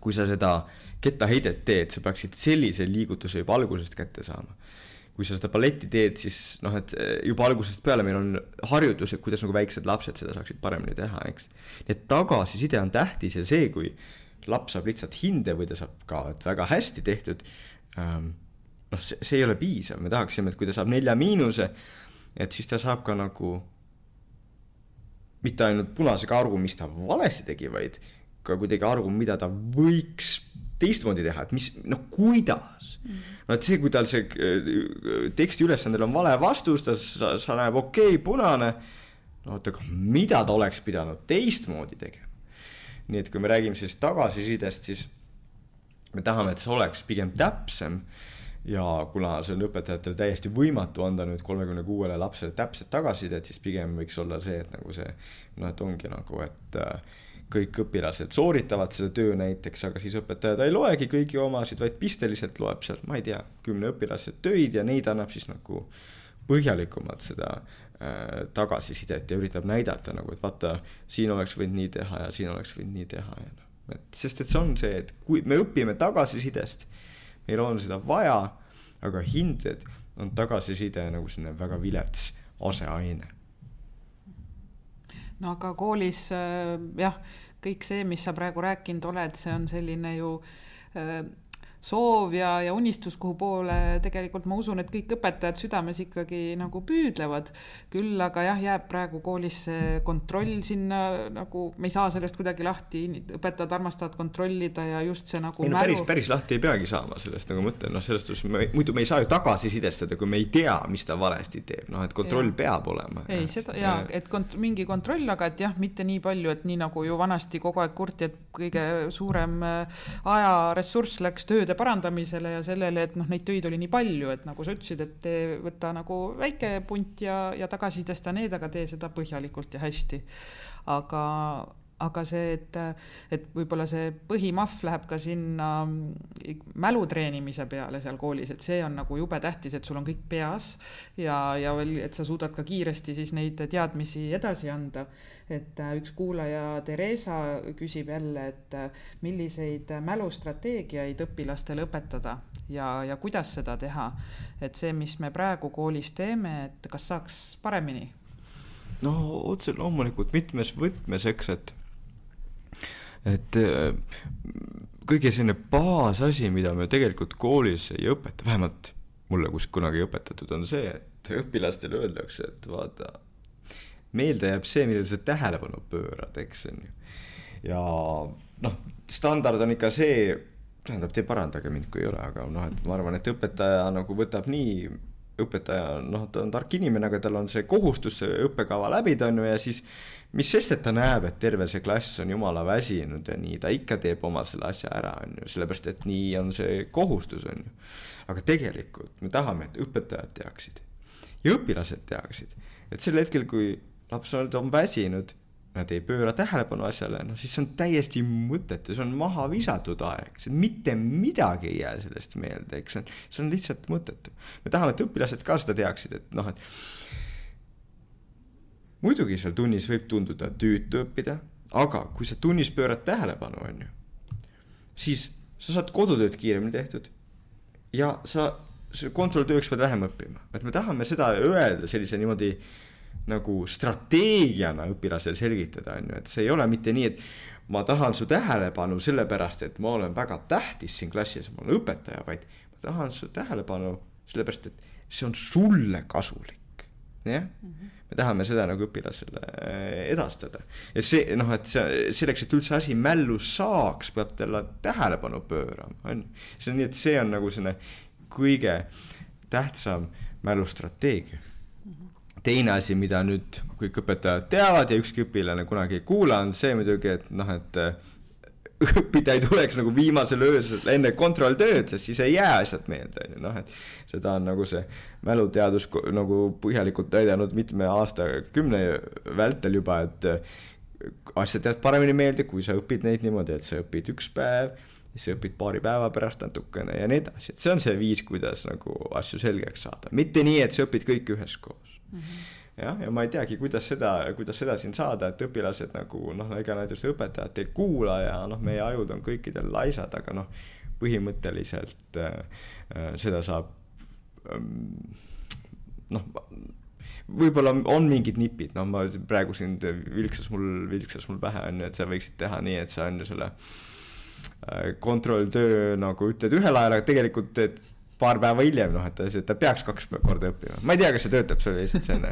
kui sa seda kettaheidet teed, sa peaksid sellise liigutuse juba algusest kätte saama. kui sa seda balletti teed, siis noh, et juba algusest peale meil on harjutused, kuidas nagu väiksed lapsed seda saaksid paremini teha, eks. nii et tagasiside on tähtis ja see, kui laps saab lihtsalt hinde või ta saab ka, väga hästi tehtud ähm,, noh, see, see ei ole piisav, me tahaksime, et kui ta saab nelja miinuse, et siis ta saab ka nagu mitte ainult punasega aru, mis ta valesti tegi, vaid ka kuidagi aru, mida ta võiks teistmoodi teha, et mis, noh, kuidas mm. -hmm. no et see, kui tal see äh, teksti ülesandel on vale vastus, ta, sa, sa näeb okei okay,, punane. no oota, aga mida ta oleks pidanud teistmoodi tegema? nii et kui me räägime siis tagasisidest, siis me tahame, et see oleks pigem täpsem ja kuna see on õpetajatel täiesti võimatu anda nüüd kolmekümne kuuele lapsele täpset tagasisidet, siis pigem võiks olla see, et nagu see noh, et ongi nagu, et äh, kõik õpilased sooritavad selle töö näiteks, aga siis õpetaja ta ei loegi kõigi omasid, vaid pisteliselt loeb sealt, ma ei tea, kümne õpilase töid ja neid annab siis nagu põhjalikumalt seda äh, tagasisidet ja üritab näidata nagu, et vaata, siin oleks võinud nii teha ja siin oleks võinud nii teha ja noh, et sest et see on see, et kui me õpime tagasisidest meil on seda vaja, aga hinded on tagasiside nagu selline väga vilets aseaine. no aga koolis äh, jah, kõik see, mis sa praegu rääkinud oled, see on selline ju äh, soov ja, ja unistus, kuhu poole tegelikult ma usun, et kõik õpetajad südames ikkagi nagu püüdlevad. küll aga jah, jääb praegu koolis see kontroll sinna nagu, me ei saa sellest kuidagi lahti, õpetajad armastavad kontrollida ja just see nagu. ei no mälu... päris, päris lahti ei peagi saama sellest nagu mõtlen, noh, selles suhtes me, muidu me ei saa ju tagasisidestada, kui me ei tea, mis ta valesti teeb, noh, et kontroll ja. peab olema. ei, seda ja, et kont-, mingi kontroll, aga et jah, mitte nii palju, et nii nagu ju vanasti kogu aeg kurti, et kõige suurem äh, ajaressurss läks tööde töövõimede parandamisele ja sellele, et noh, neid töid oli nii palju, et nagu sa ütlesid, et tee, võta nagu väike punt ja, ja tagasisidesta need, aga tee seda põhjalikult ja hästi. aga, aga see, et, et võib-olla see põhimahv läheb ka sinna mälu treenimise peale seal koolis, et see on nagu jube tähtis, et sul on kõik peas ja, ja veel, et sa suudad ka kiiresti siis neid teadmisi edasi anda et äh, üks kuulaja, Theresa, küsib jälle, et äh, milliseid mälustrateegiaid õpilastele õpetada ja, ja kuidas seda teha. et see, mis me praegu koolis teeme, et kas saaks paremini? no otse loomulikult mitmes võtmes, eks, et, et äh, kõige selline baasasi, mida me tegelikult koolis ei õpeta, vähemalt mulle kuskil kunagi õpetatud, on see, et õpilastele öeldakse, et vaata meelde jääb see, millele sa tähelepanu pöörad, eks on ju. ja noh, standard on ikka see, tähendab, te parandage mind, kui ei ole, aga noh, et ma arvan, et õpetaja nagu võtab nii õpetaja, noh, ta on tark inimene, aga tal on see kohustus see õppekava läbida, on ju, ja siis mis sest, et ta näeb, et terve see klass on jumala väsinud ja nii, ta ikka teeb oma selle asja ära, on ju, sellepärast et nii on see kohustus, on ju. aga tegelikult me tahame, et õpetajad teaksid ja õpilased teaksid, et sel hetkel, kui laps on, väsinud nad ei pööra tähelepanu asjale, noh siis see on täiesti mõttetu, see on maha visatud aeg, see mitte midagi ei jää sellest meelde, eks see on, see on lihtsalt mõttetu. me tahame, et õpilased ka seda teaksid, et noh, et muidugi seal tunnis võib tunduda tüütu õppida, aga kui sa tunnis pöörad tähelepanu, on ju, siis sa saad kodutööd kiiremini tehtud ja sa, kontrolltööks pead vähem õppima, et me tahame seda öelda sellise niimoodi äh, nagu strateegiana õpilasele selgitada, on ju, et see ei ole mitte nii, et ma tahan su tähelepanu sellepärast, et ma olen väga tähtis siin klassis, ma olen õpetaja, vaid ma tahan su tähelepanu sellepärast, et see on sulle kasulik. jah -hmm. me tahame seda nagu õpilasele äh, edastada ja see noh, et see selleks, et üldse asi mällu saaks, peab talle tähelepanu pöörama, on ju. see on nii, et see on nagu selline kõige tähtsam mälustrateegia teine asi, mida nüüd kõik õpetajad teavad ja ükski õpilane kunagi ei kuula, on see muidugi, et noh, et äh, õppida ei tuleks nagu viimasel öösel enne kontrolltööd, sest siis ei jää asjad meelde, on ju, noh, et seda on nagu see mäluteadus nagu põhjalikult näidanud mitme aastakümne vältel juba, et äh, asjad jäävad paremini meelde, kui sa õpid neid niimoodi, et sa õpid üks päev, siis sa õpid paari päeva pärast natukene ja nii edasi, et see on see viis, kuidas nagu asju selgeks saada, mitte nii, et sa õpid kõik üheskoos mm. -hmm. jah, ja ma ei teagi, kuidas seda, kuidas seda siin saada, et õpilased nagu noh, ega näiteks õpetajat ei kuula ja noh, meie ajud on kõikidel laisad, aga noh, põhimõtteliselt äh, äh seda saab ähm, noh võib-olla on mingid nipid, noh, ma praegu siin vilksas mul, vilksas mul pähe on ju, et sa võiksid teha nii, et sa on ju selle äh, kontrolltöö nagu ütled ühel ajal, aga tegelikult, et paar päeva hiljem, noh, et ta, ta peaks kaks korda õppima. ma ei tea, kas see töötab, see oli lihtsalt selline,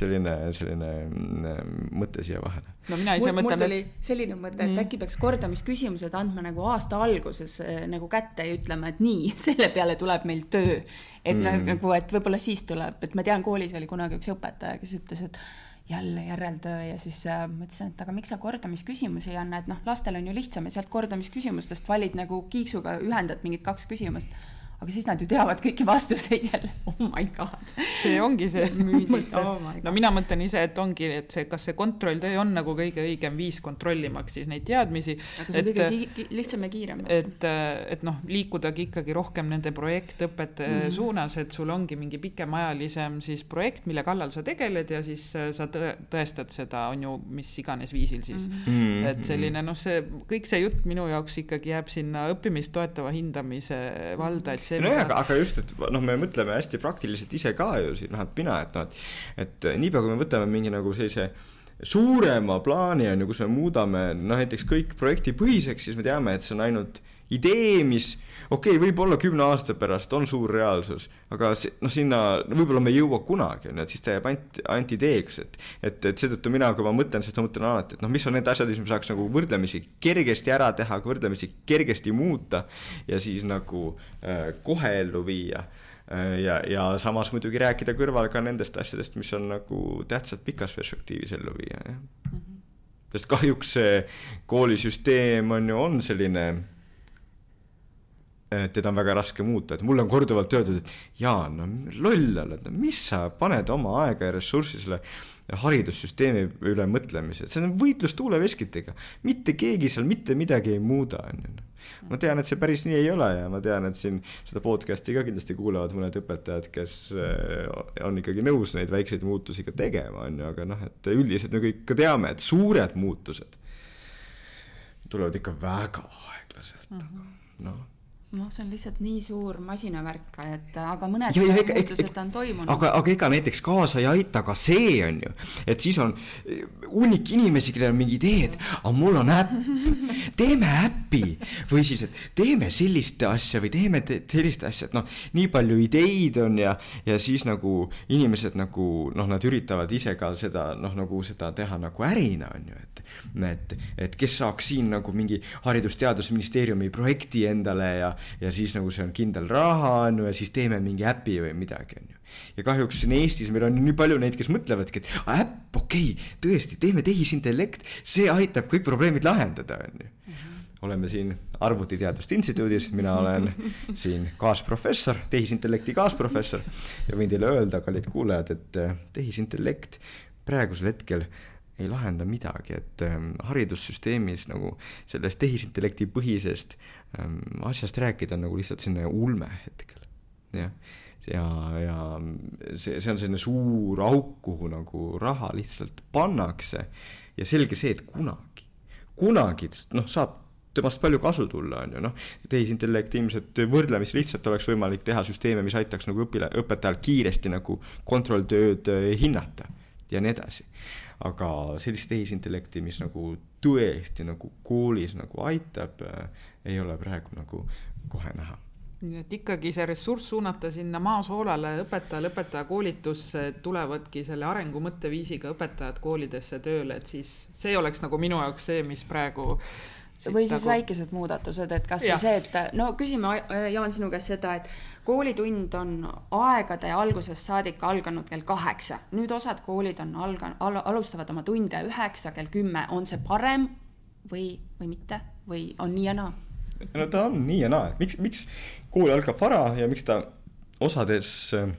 selline, selline mm, mõte siia vahele. no mina ise mõtlen. mul tuli selline mõte, et mm. äkki peaks kordamisküsimused andma nagu aasta alguses eh, nagu kätte ja ütlema, et nii, selle peale tuleb meil töö. et mm. nagu, et võib-olla siis tuleb, et ma tean, koolis oli kunagi üks õpetaja, kes ütles, et jälle järeltöö ja siis äh, mõtlesin, et aga miks sa kordamisküsimusi ei anna, et noh, lastel on ju lihtsam ja sealt kordamisküsimustest valid nagu kiiksuga ühendad mingid kaks küsimust aga siis nad ju teavad kõiki vastuseid jälle, oh my god. see ongi see oh. no mina mõtlen ise, et ongi, et see, kas see kontrolltöö on nagu kõige õigem viis kontrollimaks siis neid teadmisi. aga see on kõige ki lihtsam ja kiirem. et, et noh, liikudagi ikkagi rohkem nende projektõpete mm -hmm. suunas, et sul ongi mingi pikemaajalisem siis projekt, mille kallal sa tegeled ja siis äh, sa tõe, tõestad seda, on ju, mis iganes viisil siis mm. -hmm. et selline noh, see kõik see jutt minu jaoks ikkagi jääb sinna õppimist toetava hindamise valda, et see nojah, aga, aga just, et noh, me mõtleme hästi praktiliselt ise ka ju siin, noh, et mina, et noh, et et niipea, kui me võtame mingi nagu sellise suurema plaani on ju, kus me muudame noh, näiteks kõik projektipõhiseks, siis me teame, et see on ainult idee, mis okei okay,, võib-olla kümne aasta pärast on suur reaalsus, aga noh, sinna võib-olla me ei jõua kunagi, on ju, et siis ta jääb ainult, ainult ideeks, et et, et seetõttu mina, kui ma mõtlen, siis ma mõtlen alati, et noh, mis on need asjad, mis me saaks nagu võrdlemisi kergesti ära teha, võrdlemisi kergesti muuta ja siis nagu äh, kohe ellu viia äh, ja, ja samas muidugi rääkida kõrval ka nendest asjadest, mis on nagu tähtsad pikas perspektiivis ellu viia, jah mm -hmm. sest kahjuks see koolisüsteem on ju, on selline teda on väga raske muuta, et mulle on korduvalt öeldud, et Jaan, no loll oled, mis sa paned oma aega ja ressurssi selle haridussüsteemi üle mõtlemise, see on võitlus tuuleveskitega. mitte keegi seal mitte midagi ei muuda, on ju. ma tean, et see päris nii ei ole ja ma tean, et siin seda podcast'i ka kindlasti kuulavad mõned õpetajad, kes eh, on ikkagi nõus neid väikseid muutusi ka tegema, on ju, aga noh, et üldiselt me kõik ka teame, et suured muutused tulevad ikka väga aeglaselt aga noh noh, see on lihtsalt nii suur masinavärk, et aga mõned ja, ja, muutused on toimunud. aga, aga ega näiteks kaasa ei aita ka see on ju, et siis on hunnik inimesi, kellel on mingi idee, et aga mul on äpp, teeme äppi. Või siis, et teeme sellist asja või teeme te sellist asja, et noh, nii palju ideid on ja, ja siis nagu inimesed nagu noh, nad üritavad ise ka seda noh, nagu seda teha nagu ärina on ju, et et, et kes saaks siin nagu mingi haridus-teadusministeeriumi projekti endale ja ja siis nagu see on kindel raha, on ju, ja siis teeme mingi äpi või midagi, on ju. ja kahjuks siin Eestis meil on nii palju neid, kes mõtlevadki, et äpp, okei okay,, tõesti, teeme tehisintellekt, see aitab kõik probleemid lahendada, on ju oleme siin Arvutiteaduste Instituudis, mina olen siin kaasprofessor, tehisintellekti kaasprofessor ja võin teile öelda, kallid kuulajad, et eh, tehisintellekt praegusel hetkel ei lahenda midagi, et ähm, haridussüsteemis nagu sellest tehisintellekti põhisest ähm, asjast rääkida on nagu lihtsalt selline ulme hetkel, jah. ja, ja see, see on selline suur auk, kuhu nagu raha lihtsalt pannakse ja selge see, et kunagi, kunagi noh, saab temast palju kasu tulla, on ju, noh. tehisintellekt ilmselt võrdlemisi lihtsalt oleks võimalik teha süsteeme, mis aitaks nagu õpile, õpetajal kiiresti nagu kontrolltööd äh, hinnata ja nii edasi aga sellist tehisintellekti, mis nagu tõesti nagu koolis nagu aitab, äh, ei ole praegu nagu kohe näha. Nii et ikkagi see ressurss suunata sinna maasoolale õpetajale, õpetaja koolitusse, tulevadki selle arengu mõtteviisiga õpetajad koolidesse tööle, et siis see oleks nagu minu jaoks see, mis praegu või siis nagu... väikesed muudatused, et kasvõi see, et no küsime, Jaan, sinu käest seda, et koolitund on aegade algusest saadik alganud kell kaheksa, nüüd osad koolid on alga- al,, alustavad oma tunde üheksa, kell kümme, on see parem või, või mitte? Või on nii ja naa? no ta on nii ja naa, miks, miks kool algab vara ja miks ta osades äh,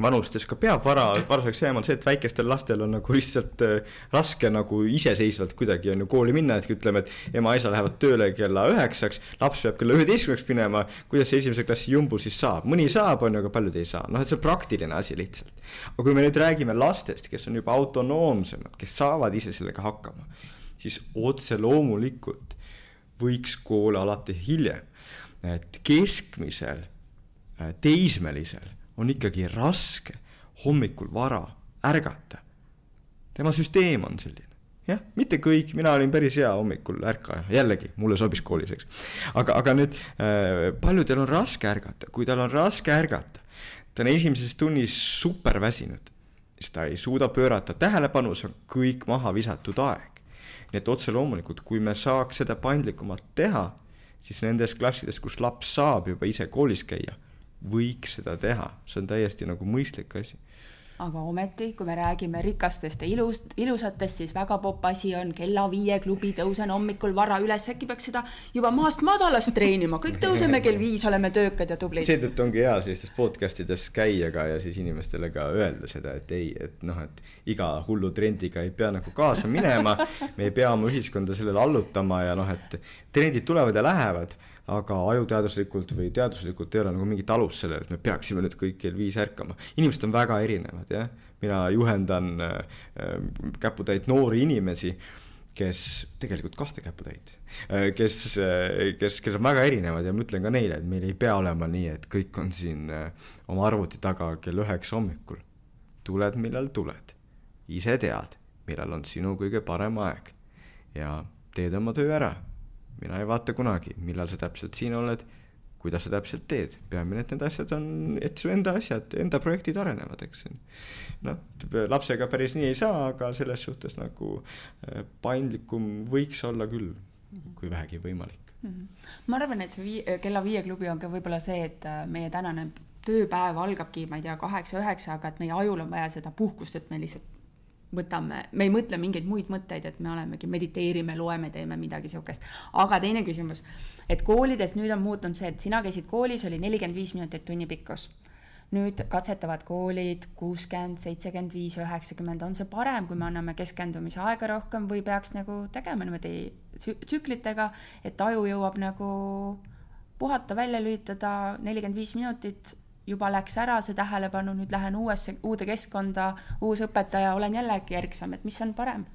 vanustes ka peab vara, varaseks jääma, on see, et väikestel lastel on nagu lihtsalt äh, raske nagu iseseisvalt kuidagi on ju kooli minna, et ütleme, et ema-isa lähevad tööle kella üheksaks, laps peab kella üheteistkümneks minema, kuidas see esimese klassi jumbu siis saab, mõni saab, on ju, aga paljud ei saa, noh, et see on praktiline asi lihtsalt. aga kui me nüüd räägime lastest, kes on juba autonoomsemad, kes saavad ise sellega hakkama, siis otse loomulikult võiks kool alati hiljem, et keskmisel teismelisel on ikkagi raske hommikul vara ärgata. tema süsteem on selline, jah, mitte kõik, mina olin päris hea hommikul ärkaja, jällegi mulle sobis koolis, eks. aga, aga nüüd äh, paljudel on raske ärgata, kui tal on raske ärgata, ta on esimeses tunnis super väsinud, siis ta ei suuda pöörata tähelepanu, see on kõik maha visatud aeg. nii et otse loomulikult, kui me saaks seda paindlikumalt teha, siis nendes klassides, kus laps saab juba ise koolis käia võiks seda teha, see on täiesti nagu mõistlik asi. Aga ometi, kui me räägime rikastest ja ilust, ilusatest, siis väga popp asi on kella viie klubi, tõusen hommikul vara üles, äkki peaks seda juba maast madalast treenima, kõik tõuseme kell viis, oleme töökad ja tublid. seetõttu ongi hea sellistes podcast ides käia ka ja siis inimestele ka öelda seda, et ei, et noh, et iga hullu trendiga ei pea nagu kaasa minema, me ei pea oma ühiskonda sellele allutama ja noh, et trendid tulevad ja lähevad aga ajuteaduslikult või teaduslikult ei ole nagu mingit alust sellele, et me peaksime nüüd kõik kell viis ärkama. inimesed on väga erinevad, jah. mina juhendan äh, käputäit noori inimesi, kes, tegelikult kahte käputäit äh,, kes äh,, kes, kes on väga erinevad ja ma ütlen ka neile, et meil ei pea olema nii, et kõik on siin äh, oma arvuti taga kell üheksa hommikul. tuled, millal tuled. ise tead, millal on sinu kõige parem aeg ja teed oma töö ära mina ei vaata kunagi, millal sa täpselt siin oled, kuidas sa täpselt teed, peamine, et need asjad on, et su enda asjad, enda projektid arenevad, eks. noh, lapsega päris nii ei saa, aga selles suhtes nagu äh, paindlikum võiks olla küll, kui vähegi võimalik mm. -hmm. ma arvan, et see vii-, kella viie klubi on ka võib-olla see, et äh, meie tänane tööpäev algabki, ma ei tea, kaheksa-üheksa, aga et meie ajul on vaja seda puhkust, et me lihtsalt võtame, me ei mõtle mingeid muid mõtteid, et me olemegi, mediteerime, loeme, teeme midagi sihukest. aga teine küsimus, et koolides nüüd on muutunud see, et sina käisid koolis, oli nelikümmend viis minutit tunni pikkus. nüüd katsetavad koolid kuuskümmend, seitsekümmend viis, üheksakümmend, on see parem, kui me anname keskendumise aega rohkem või peaks nagu tegema niimoodi tsüklitega, et aju jõuab nagu puhata, välja lülitada nelikümmend viis minutit juba läks ära see tähelepanu, nüüd lähen uuesse, uude keskkonda, uus õpetaja, olen jällegi erksam, et mis on parem?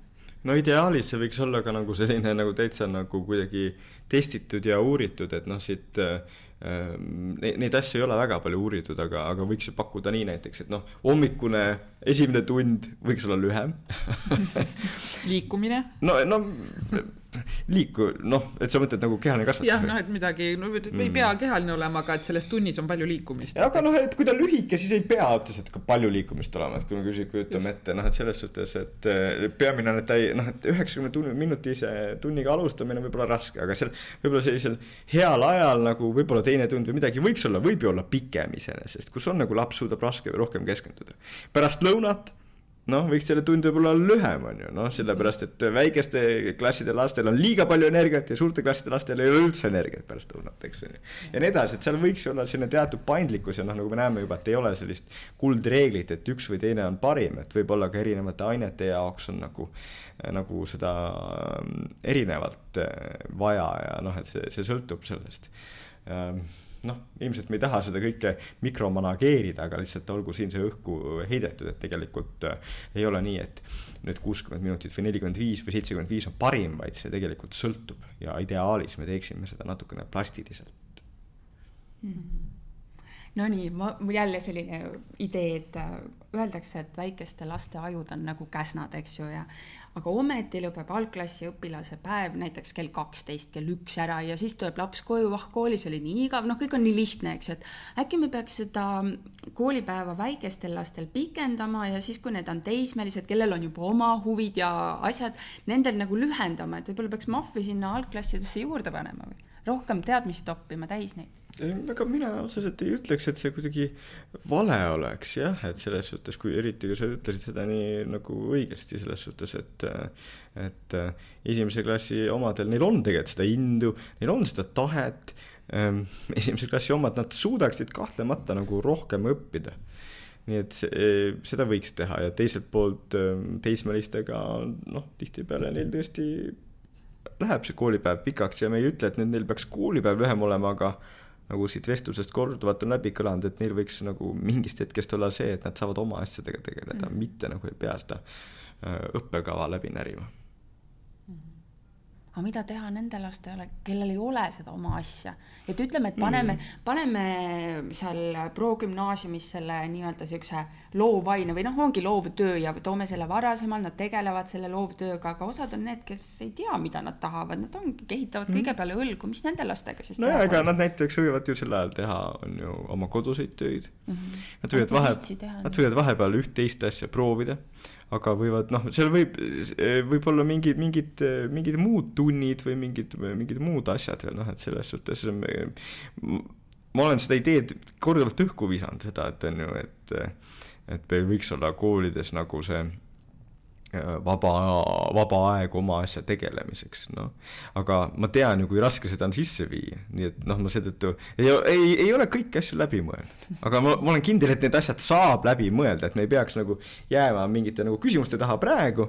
no ideaalis see võiks olla ka nagu selline nagu täitsa nagu kuidagi testitud ja uuritud, et noh, siit äh, Neid asju ei ole väga palju uuritud, aga, aga võiks ju pakkuda nii näiteks, et noh, hommikune esimene tund võiks olla lühem liikumine? no, no liiku-, noh, et sa mõtled nagu kehaline kasvatus. jah, noh, et midagi, no mm. ei pea kehaline olema, aga et selles tunnis on palju liikumist. aga noh, et kui ta lühike, siis ei pea otseselt ka palju liikumist olema, et kui me küsi-, kujutame ette, noh, et selles suhtes, et peamine on, et ta ei, noh, et üheksakümne minutise tunniga alustamine võib olla raske, aga seal võib-olla sellisel heal ajal nagu võib-olla teine tund või midagi võiks olla, võib ju olla pikem iseenesest, kus on nagu laps suudab raske rohkem keskenduda. pärast lõunat noh, võiks selle tund võib-olla olla lühem, on ju, noh, sellepärast et väikeste klasside lastel on liiga palju energiat ja suurte klasside lastel ei ole üldse energiat pärast lõunat, eks on ju. ja nii edasi, et seal võiks olla selline teatud paindlikkus ja noh, nagu me näeme juba, et ei ole sellist kuldreeglit, et üks või teine on parim, et võib-olla ka erinevate ainete jaoks on nagu, nagu seda mm, erinevalt eh, vaja ja noh, et see, see sõltub sellest ehm, noh, ilmselt me ei taha seda kõike mikromanageerida, aga lihtsalt olgu siin see õhku heidetud, et tegelikult äh, ei ole nii, et nüüd kuuskümmend minutit või nelikümmend viis või seitsekümmend viis on parim, vaid see tegelikult sõltub ja ideaalis me teeksime seda natukene plastiliselt mm. -hmm Nonii, ma, mul jälle selline idee, et äh, öeldakse, et väikeste laste ajud on nagu käsnad, eks ju, ja aga ometi lõpeb algklassi õpilase päev näiteks kell kaksteist, kell üks ära ja siis tuleb laps koju, ah koolis oli nii igav, noh, kõik on nii lihtne, eks ju, et äkki me peaks seda koolipäeva väikestel lastel pikendama ja siis, kui need on teismelised, kellel on juba oma huvid ja asjad, nendel nagu lühendama, et võib-olla peaks Mahvi sinna algklassidesse juurde panema või? Rohkem teadmisi toppima täis neid ega mina otseselt ei ütleks, et see kuidagi vale oleks jah, et selles suhtes, kui eriti kui sa ütlesid seda nii nagu õigesti selles suhtes, et et esimese klassi omadel, neil on tegelikult seda indu, neil on seda tahet. Ehm, esimese klassi omad, nad suudaksid kahtlemata nagu rohkem õppida nii et see, seda võiks teha ja teiselt poolt ehm, teismelistega noh, tihtipeale neil tõesti läheb see koolipäev pikaks ja me ei ütle, et nüüd neil peaks koolipäev lühem olema, aga nagu siit vestlusest korduvalt on läbi kõlanud, et neil võiks nagu mingist hetkest olla see, et nad saavad oma asjadega tegeleda mm., mitte nagu ei pea seda äh, õppekava läbi närima aga mida teha nende lastele, kellel ei ole seda oma asja, et ütleme, et paneme mm., paneme seal progümnaasiumis selle nii-öelda siukse loovaine või noh, ongi loovtöö ja toome selle varasemal, nad tegelevad selle loovtööga, aga osad on need, kes ei tea, mida nad tahavad, nad ongi, ehitavad mm. kõige peale õlgu, mis nende lastega siis no teha? ega nad näiteks võivad ju sel ajal teha, on ju oma koduseid töid mm. -hmm. Nad võivad vahe, nad võivad vahepeal üht-teist asja proovida aga võivad noh, seal võib, võib-olla mingid, mingid, mingid muud tunnid või mingid, mingid muud asjad veel noh, et selles suhtes me, ma olen seda ideed korduvalt õhku visanud, seda, et on ju, et, et meil võiks olla koolides nagu see vaba, vaba aeg oma asja tegelemiseks, noh. aga ma tean ju, kui raske seda on sisse viia, nii et noh, ma seetõttu ei, ei, ei ole kõiki asju läbi mõelnud. aga ma, ma olen kindel, et need asjad saab läbi mõelda, et me ei peaks nagu jääma mingite nagu küsimuste taha praegu.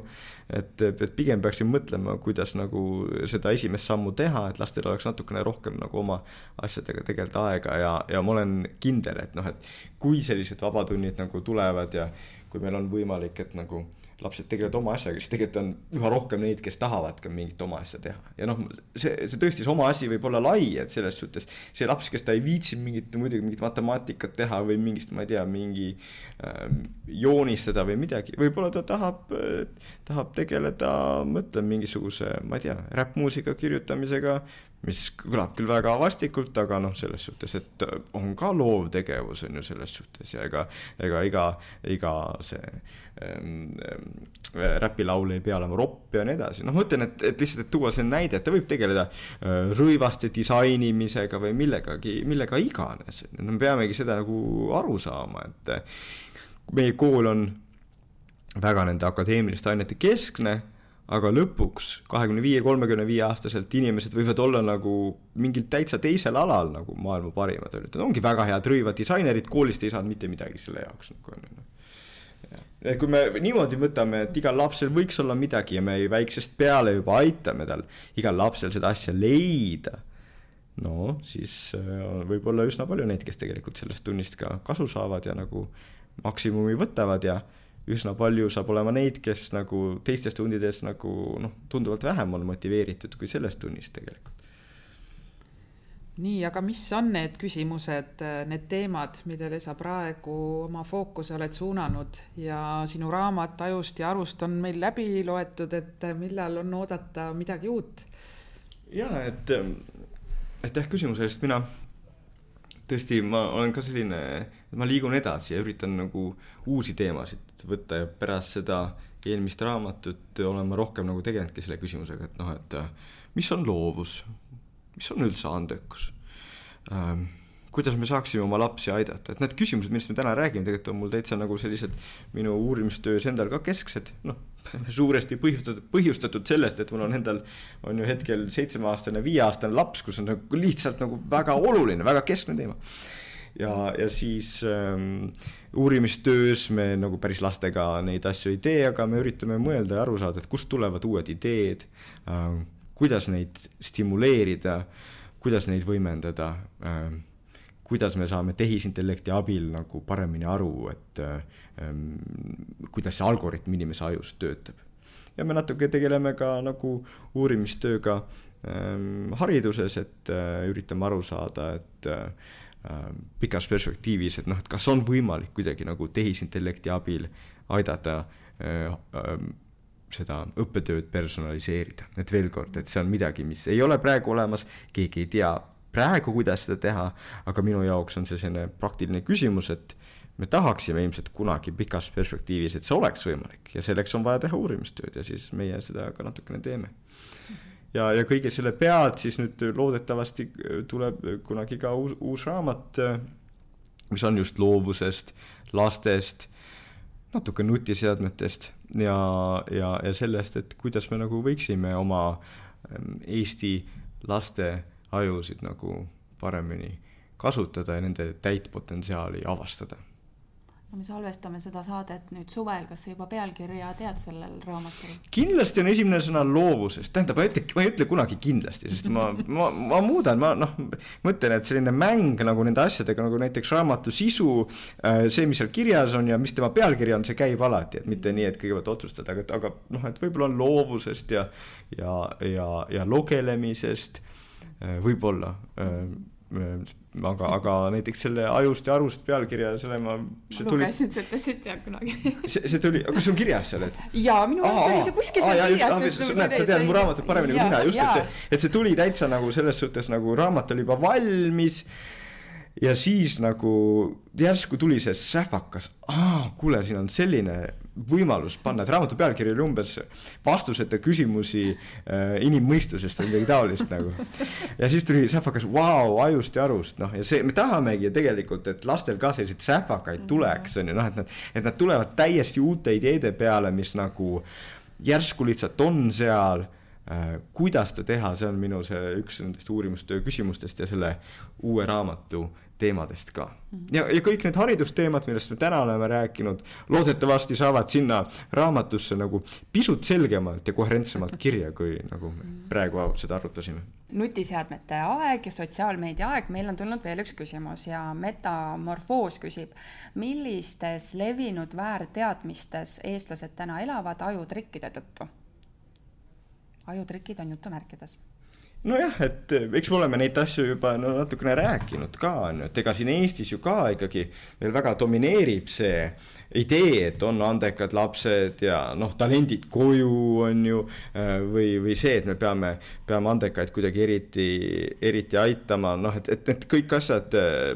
et, et pigem peaksime mõtlema, kuidas nagu seda esimest sammu teha, et lastel oleks natukene rohkem nagu oma asjadega tegeleda aega ja, ja ma olen kindel, et noh, et kui sellised vabatunnid nagu tulevad ja kui meil on võimalik, et nagu lapsed tegelevad oma asjaga, siis tegelikult on üha rohkem neid, kes tahavad ka mingit oma asja teha. ja noh, see, see tõesti, see oma asi võib olla lai, et selles suhtes see laps, kes ta ei viitsi mingit, muidugi mingit matemaatikat teha või mingist, ma ei tea, mingi äh, joonistada või midagi, võib-olla ta tahab äh,, tahab tegeleda, ma ütlen, mingisuguse, ma ei tea, räppmuusika kirjutamisega mis kõlab küll väga vastikult, aga noh, selles suhtes, et on ka loovtegevus on ju selles suhtes. Ja ega, ega iga, iga see ähm, räpilaul ei pea olema ropp ja nii edasi, noh, ma ütlen, et, et lihtsalt, et tuua see näide, et ta võib tegeleda äh, rõivaste disainimisega või millegagi, millega iganes, no me peamegi seda nagu aru saama, et meie kool on väga nende akadeemiliste ainete keskne aga lõpuks kahekümne viie, kolmekümne viie aastaselt inimesed võivad olla nagu mingil täitsa teisel alal nagu maailma parimad, on ju, et ongi väga head rõivadisainerid, koolist ei saanud mitte midagi selle jaoks nagu on ju. Et kui me niimoodi võtame, et igal lapsel võiks olla midagi ja me väiksest peale juba aitame tal, igal lapsel seda asja leida, no siis äh, võib olla üsna palju neid, kes tegelikult sellest tunnist ka kasu saavad ja nagu maksimumi võtavad ja üsna palju saab olema neid, kes nagu teistes tundides nagu noh, tunduvalt vähem on motiveeritud kui selles tunnis tegelikult. nii, aga mis on need küsimused, need teemad, millele sa praegu oma fookuse oled suunanud ja sinu raamat Ajust ja arust on meil läbi loetud, et millal on oodata midagi uut? ja et aitäh küsimuse eest, mina tõesti, ma olen ka selline, ma liigun edasi ja üritan nagu uusi teemasid võtta ja pärast seda eelmist raamatut olen ma rohkem nagu tegelenudki selle küsimusega, et noh, et mis on loovus, mis on üldse andekus ähm,? Kuidas me saaksime oma lapsi aidata, et need küsimused, millest me täna räägime, tegelikult on mul täitsa nagu sellised minu uurimistöös endal ka kesksed, noh, suuresti põhjustatud, põhjustatud sellest, et mul on endal, on ju hetkel seitsmeaastane, viieaastane laps, kus on nagu lihtsalt nagu väga oluline, väga keskne teema. Ja, ja siis ähm, uurimistöös me nagu päris lastega neid asju ei tee, aga me üritame mõelda ja aru saada, et kust tulevad uued ideed ähm,, kuidas neid stimuleerida, kuidas neid võimendada äh,, kuidas me saame tehisintellekti abil nagu paremini aru, et äh, kuidas see algoritm inimese ajus töötab. ja me natuke tegeleme ka nagu uurimistööga äh, hariduses, et äh, üritame aru saada, et äh, pikas perspektiivis, et noh, et kas on võimalik kuidagi nagu tehisintellekti abil aidata äh, äh, seda õppetööd personaliseerida, et veel kord, et see on midagi, mis ei ole praegu olemas, keegi ei tea praegu, kuidas seda teha, aga minu jaoks on see selline praktiline küsimus, et me tahaksime ilmselt kunagi pikas perspektiivis, et see oleks võimalik ja selleks on vaja teha uurimistööd ja siis meie seda ka natukene teeme. ja, ja kõige selle pealt siis nüüd loodetavasti tuleb kunagi ka uus, uus raamat, mis on just loovusest, lastest natuke nutiseadmetest ja, ja, ja sellest, et kuidas me nagu võiksime oma ähm, Eesti laste ajusid nagu paremini kasutada ja nende täit potentsiaali avastada. No me salvestame seda saadet nüüd suvel, kas sa juba pealkirja tead sellel raamatul? kindlasti on esimene sõna loovusest, tähendab, ma ei ütle, ma ei ütle kunagi kindlasti, sest ma, ma, ma muudan, ma noh, mõtlen, et selline mäng nagu nende asjadega, nagu näiteks raamatu sisu, äh, see, mis seal kirjas on ja mis tema pealkiri on, see käib alati, et mitte nii, et kõigepealt otsustada, aga, aga noh, et võib-olla on loovusest ja, ja, ja, ja lugelemisest, võib-olla äh, aga, aga näiteks selle Ajust ja arust pealkirja, selle ma. ma lugesin seda siit jah kunagi see, see tuli, kas see on kirjas seal, et? jaa, minu meelest oli see kuskil seal kirjas. näed, sa tead mu raamatut paremini kui mina, just, et see, et see tuli täitsa nagu selles suhtes nagu raamat oli juba valmis ja siis nagu järsku tuli see sähvakas, aa, kuule, siin on selline võimalus panna, et raamatu pealkiri oli umbes vastuseta küsimusi äh, inimmõistusest või midagi taolist nagu. ja siis tuli sähvakas, vau, ajust ja arust, noh, ja see, me tahamegi ju tegelikult, et lastel ka selliseid sähvakaid tuleks, on ju, noh, et nad, et nad tulevad täiesti uute ideede peale, mis nagu järsku lihtsalt on seal. Äh, kuidas seda teha, see on minu see üks nendest uurimustöö küsimustest ja selle uue raamatu teemadest ka. Ja, ja kõik need haridusteemad, millest me täna oleme rääkinud, loodetavasti saavad sinna raamatusse nagu pisut selgemalt ja koherentsemalt kirja, kui nagu me praegu seda arutasime. nutiseadmete aeg ja sotsiaalmeedia aeg, meil on tulnud veel üks küsimus ja Metamorfoos küsib, millistes levinud väärteadmistes eestlased täna elavad ajutrikkide tõttu? ajutrikid on jutumärkides nojah, et eh, eks me oleme neid asju juba no natukene rääkinud ka, on ju, et ega siin Eestis ju ka ikkagi veel väga domineerib see idee, et on andekad lapsed ja noh, talendid koju, on ju, eh, või, või see, et me peame, peame andekaid kuidagi eriti, eriti aitama, noh, et, et need kõik asjad eh,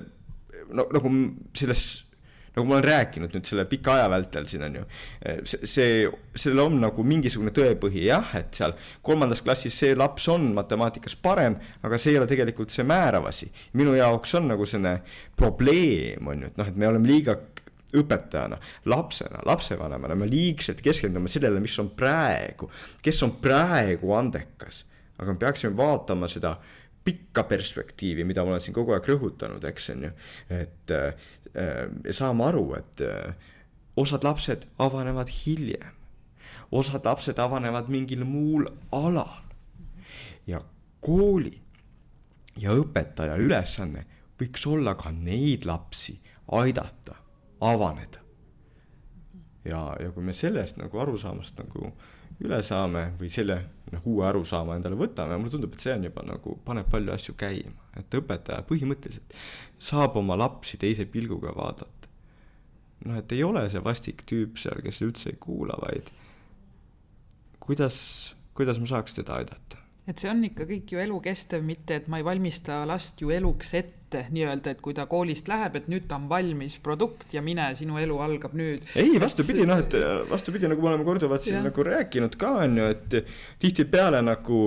no nagu selles nagu ma olen rääkinud nüüd selle pika aja vältel siin on ju, see, see, sellel on nagu mingisugune tõepõhi jah, et seal kolmandas klassis see laps on matemaatikas parem, aga see ei ole tegelikult see määrav asi. minu jaoks on nagu selline probleem on ju, et noh, et me oleme liiga õpetajana, lapsena, lapsevanemana, me liigselt keskendume sellele, mis on praegu, kes on praegu andekas. aga me peaksime vaatama seda pikka perspektiivi, mida ma olen siin kogu aeg rõhutanud, eks on ju, et äh, saama aru, et äh, osad lapsed avanevad hiljem, osad lapsed avanevad mingil muul alal ja kooli ja õpetaja ülesanne võiks olla ka neid lapsi aidata, avaneda. ja, ja kui me sellest nagu arusaamast nagu üle saame või selle noh, uue arusaama endale võtame, mulle tundub, et see on juba nagu, paneb palju asju käima, et õpetaja põhimõtteliselt saab oma lapsi teise pilguga vaadata. noh, et ei ole see vastik tüüp seal, kes üldse ei kuula, vaid kuidas, kuidas ma saaks teda aidata? Et see on ikka kõik ju elukestev, mitte et ma ei valmista last ju eluks ette nii-öelda, et kui ta koolist läheb, et nüüd ta on valmis produkt ja mine, sinu elu algab nüüd. ei, vastupidi, noh, et vastupidi, nagu me oleme korduvalt siin ja. nagu rääkinud ka on ju, et tihtipeale nagu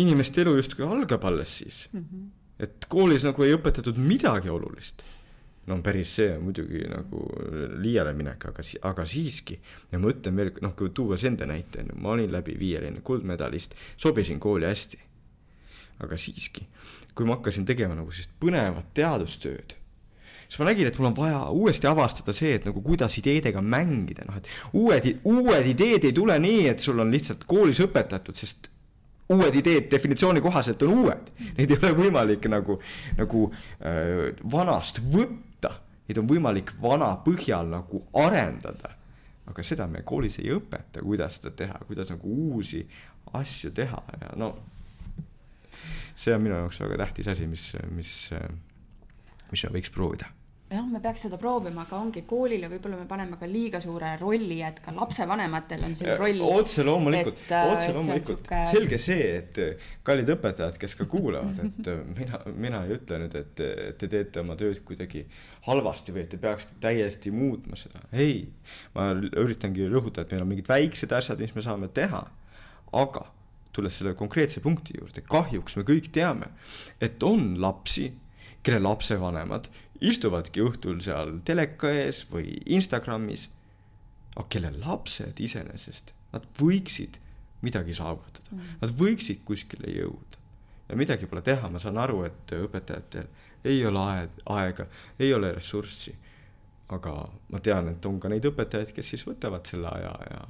inimeste elu justkui algab alles siis mm. -hmm. et koolis nagu ei õpetatud midagi olulist no päris see on muidugi nagu liiale minek, aga, aga siiski. ja ma ütlen veel, noh, kui tuues enda näite, ma olin läbi viieline kuldmedalist, sobisin kooli hästi. Aga siiski, kui ma hakkasin tegema nagu sellist põnevat teadustööd, siis ma nägin, et mul on vaja uuesti avastada see, et nagu kuidas ideedega mängida, noh, et uued, uued ideed ei tule nii, et sul on lihtsalt koolis õpetatud, sest uued ideed definitsiooni kohaselt on uued. Neid ei ole võimalik nagu, nagu äh, vanast võtta, neid on võimalik vana põhjal nagu arendada. aga seda me koolis ei õpeta, kuidas seda teha, kuidas nagu uusi asju teha ja no. See on minu jaoks väga tähtis asi, mis, mis, mis me võiks proovida jah, me peaks seda proovima, aga ongi koolile võib-olla me paneme ka liiga suure rolli, et ka lapsevanematel on siin roll. otse loomulikult, äh, otse loomulikult, suke... selge see, et äh, kallid õpetajad, kes ka kuulavad, et äh, mina, mina ei ütle nüüd, et, et te teete oma tööd kuidagi halvasti või et te peaksite täiesti muutma seda, ei. ma üritangi rõhutada, et meil on mingid väiksed asjad, mis me saame teha, aga tulles selle konkreetse punkti juurde, kahjuks me kõik teame, et on lapsi, kelle lapsevanemad istuvadki õhtul seal teleka ees või Instagramis, aga kelle lapsed iseenesest, nad võiksid midagi saavutada mm., nad võiksid kuskile jõuda. ja midagi pole teha, ma saan aru, et õpetajatel ei ole aed, aega, ei ole ressurssi. aga ma tean, et on ka neid õpetajaid, kes siis võtavad selle aja ja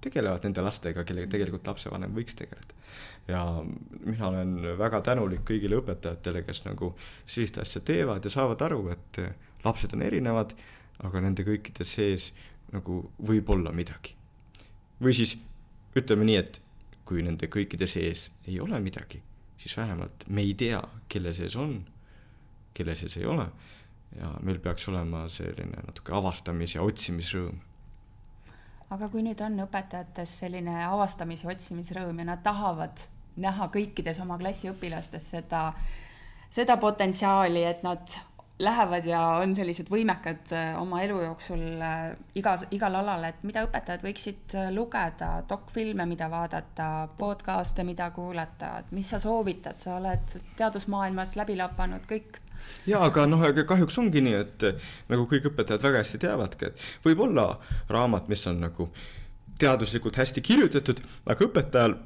tegelevad nende lastega, kellega tegelikult lapsevanem võiks tegeleda. ja mina olen väga tänulik kõigile õpetajatele, kes nagu sellist asja teevad ja saavad aru, et lapsed on erinevad, aga nende kõikide sees nagu võib olla midagi. või siis ütleme nii, et kui nende kõikide sees ei ole midagi, siis vähemalt me ei tea, kelle sees on, kelle sees ei ole ja meil peaks olema selline natuke avastamis- ja otsimisrõõm aga kui nüüd on õpetajates selline avastamis- ja otsimisrõõm ja nad tahavad näha kõikides oma klassi õpilastes seda, seda potentsiaali, et nad lähevad ja on sellised võimekad äh, oma elu jooksul äh, igas, igal alal, et mida õpetajad võiksid äh, lugeda, dokfilme, mida vaadata, podcast'e, mida kuulata, et mis sa soovitad, sa oled teadusmaailmas läbi lapanud kõik jaa, aga noh, aga kahjuks ongi nii, et nagu kõik õpetajad väga hästi teavadki, et võib olla raamat, mis on nagu teaduslikult hästi kirjutatud, aga õpetajal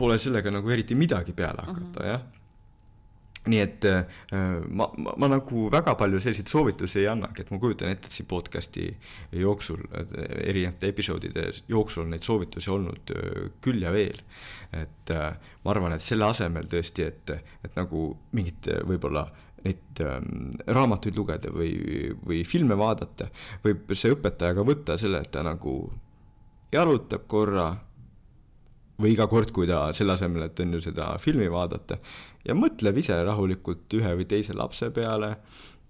pole sellega nagu eriti midagi peale hakata uh, -huh. jah nii et äh, ma, ma, ma nagu väga palju selliseid soovitusi ei annagi, et ma kujutan ette, et siin podcast'i jooksul, erinevate episoodide jooksul neid soovitusi olnud äh, küll ja veel. et äh, ma arvan, et selle asemel tõesti, et, et nagu mingit võib-olla neid ähm, raamatuid lugeda või, või filme vaadata, võib see õpetaja ka võtta selle, et ta nagu jalutab korra või iga kord, kui ta selle asemel, et on ju seda filmi vaadata ja mõtleb ise rahulikult ühe või teise lapse peale,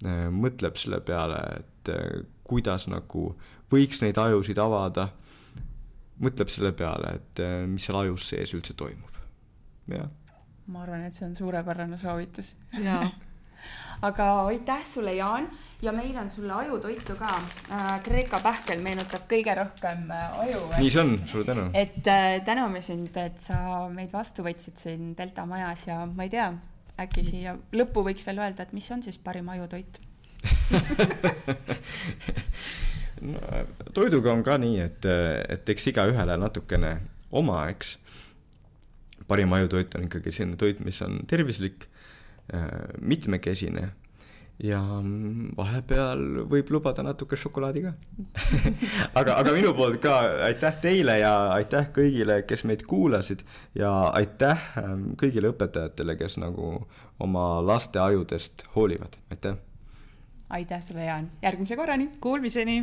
äh, mõtleb selle peale, et äh, kuidas nagu võiks neid ajusid avada, mõtleb selle peale, et äh, mis seal ajus sees üldse toimub, jah. ma arvan, et see on suurepärane soovitus. jaa aga aitäh sulle, Jaan, ja meil on sulle ajutoitu ka äh,. Kreeka pähkel meenutab kõige rohkem äh, aju. nii see on, suur tänu. et äh, täname sind, et sa meid vastu võtsid siin Delta majas ja ma ei tea, äkki siia lõppu võiks veel öelda, et mis on siis parim ajutoit no, toiduga on ka nii, et, et eks igaühele natukene oma, eks. parim ajutoit on ikkagi selline toit, mis on tervislik mitmekesine. Ja vahepeal võib lubada natuke šokolaadi ka. Aga, aga minu poolt ka aitäh teile ja aitäh kõigile, kes meid kuulasid. Ja aitäh ähm, kõigile õpetajatele, kes nagu oma laste ajudest hoolivad, aitäh. aitäh sulle, Jaan, järgmise korrani. Kuulmiseni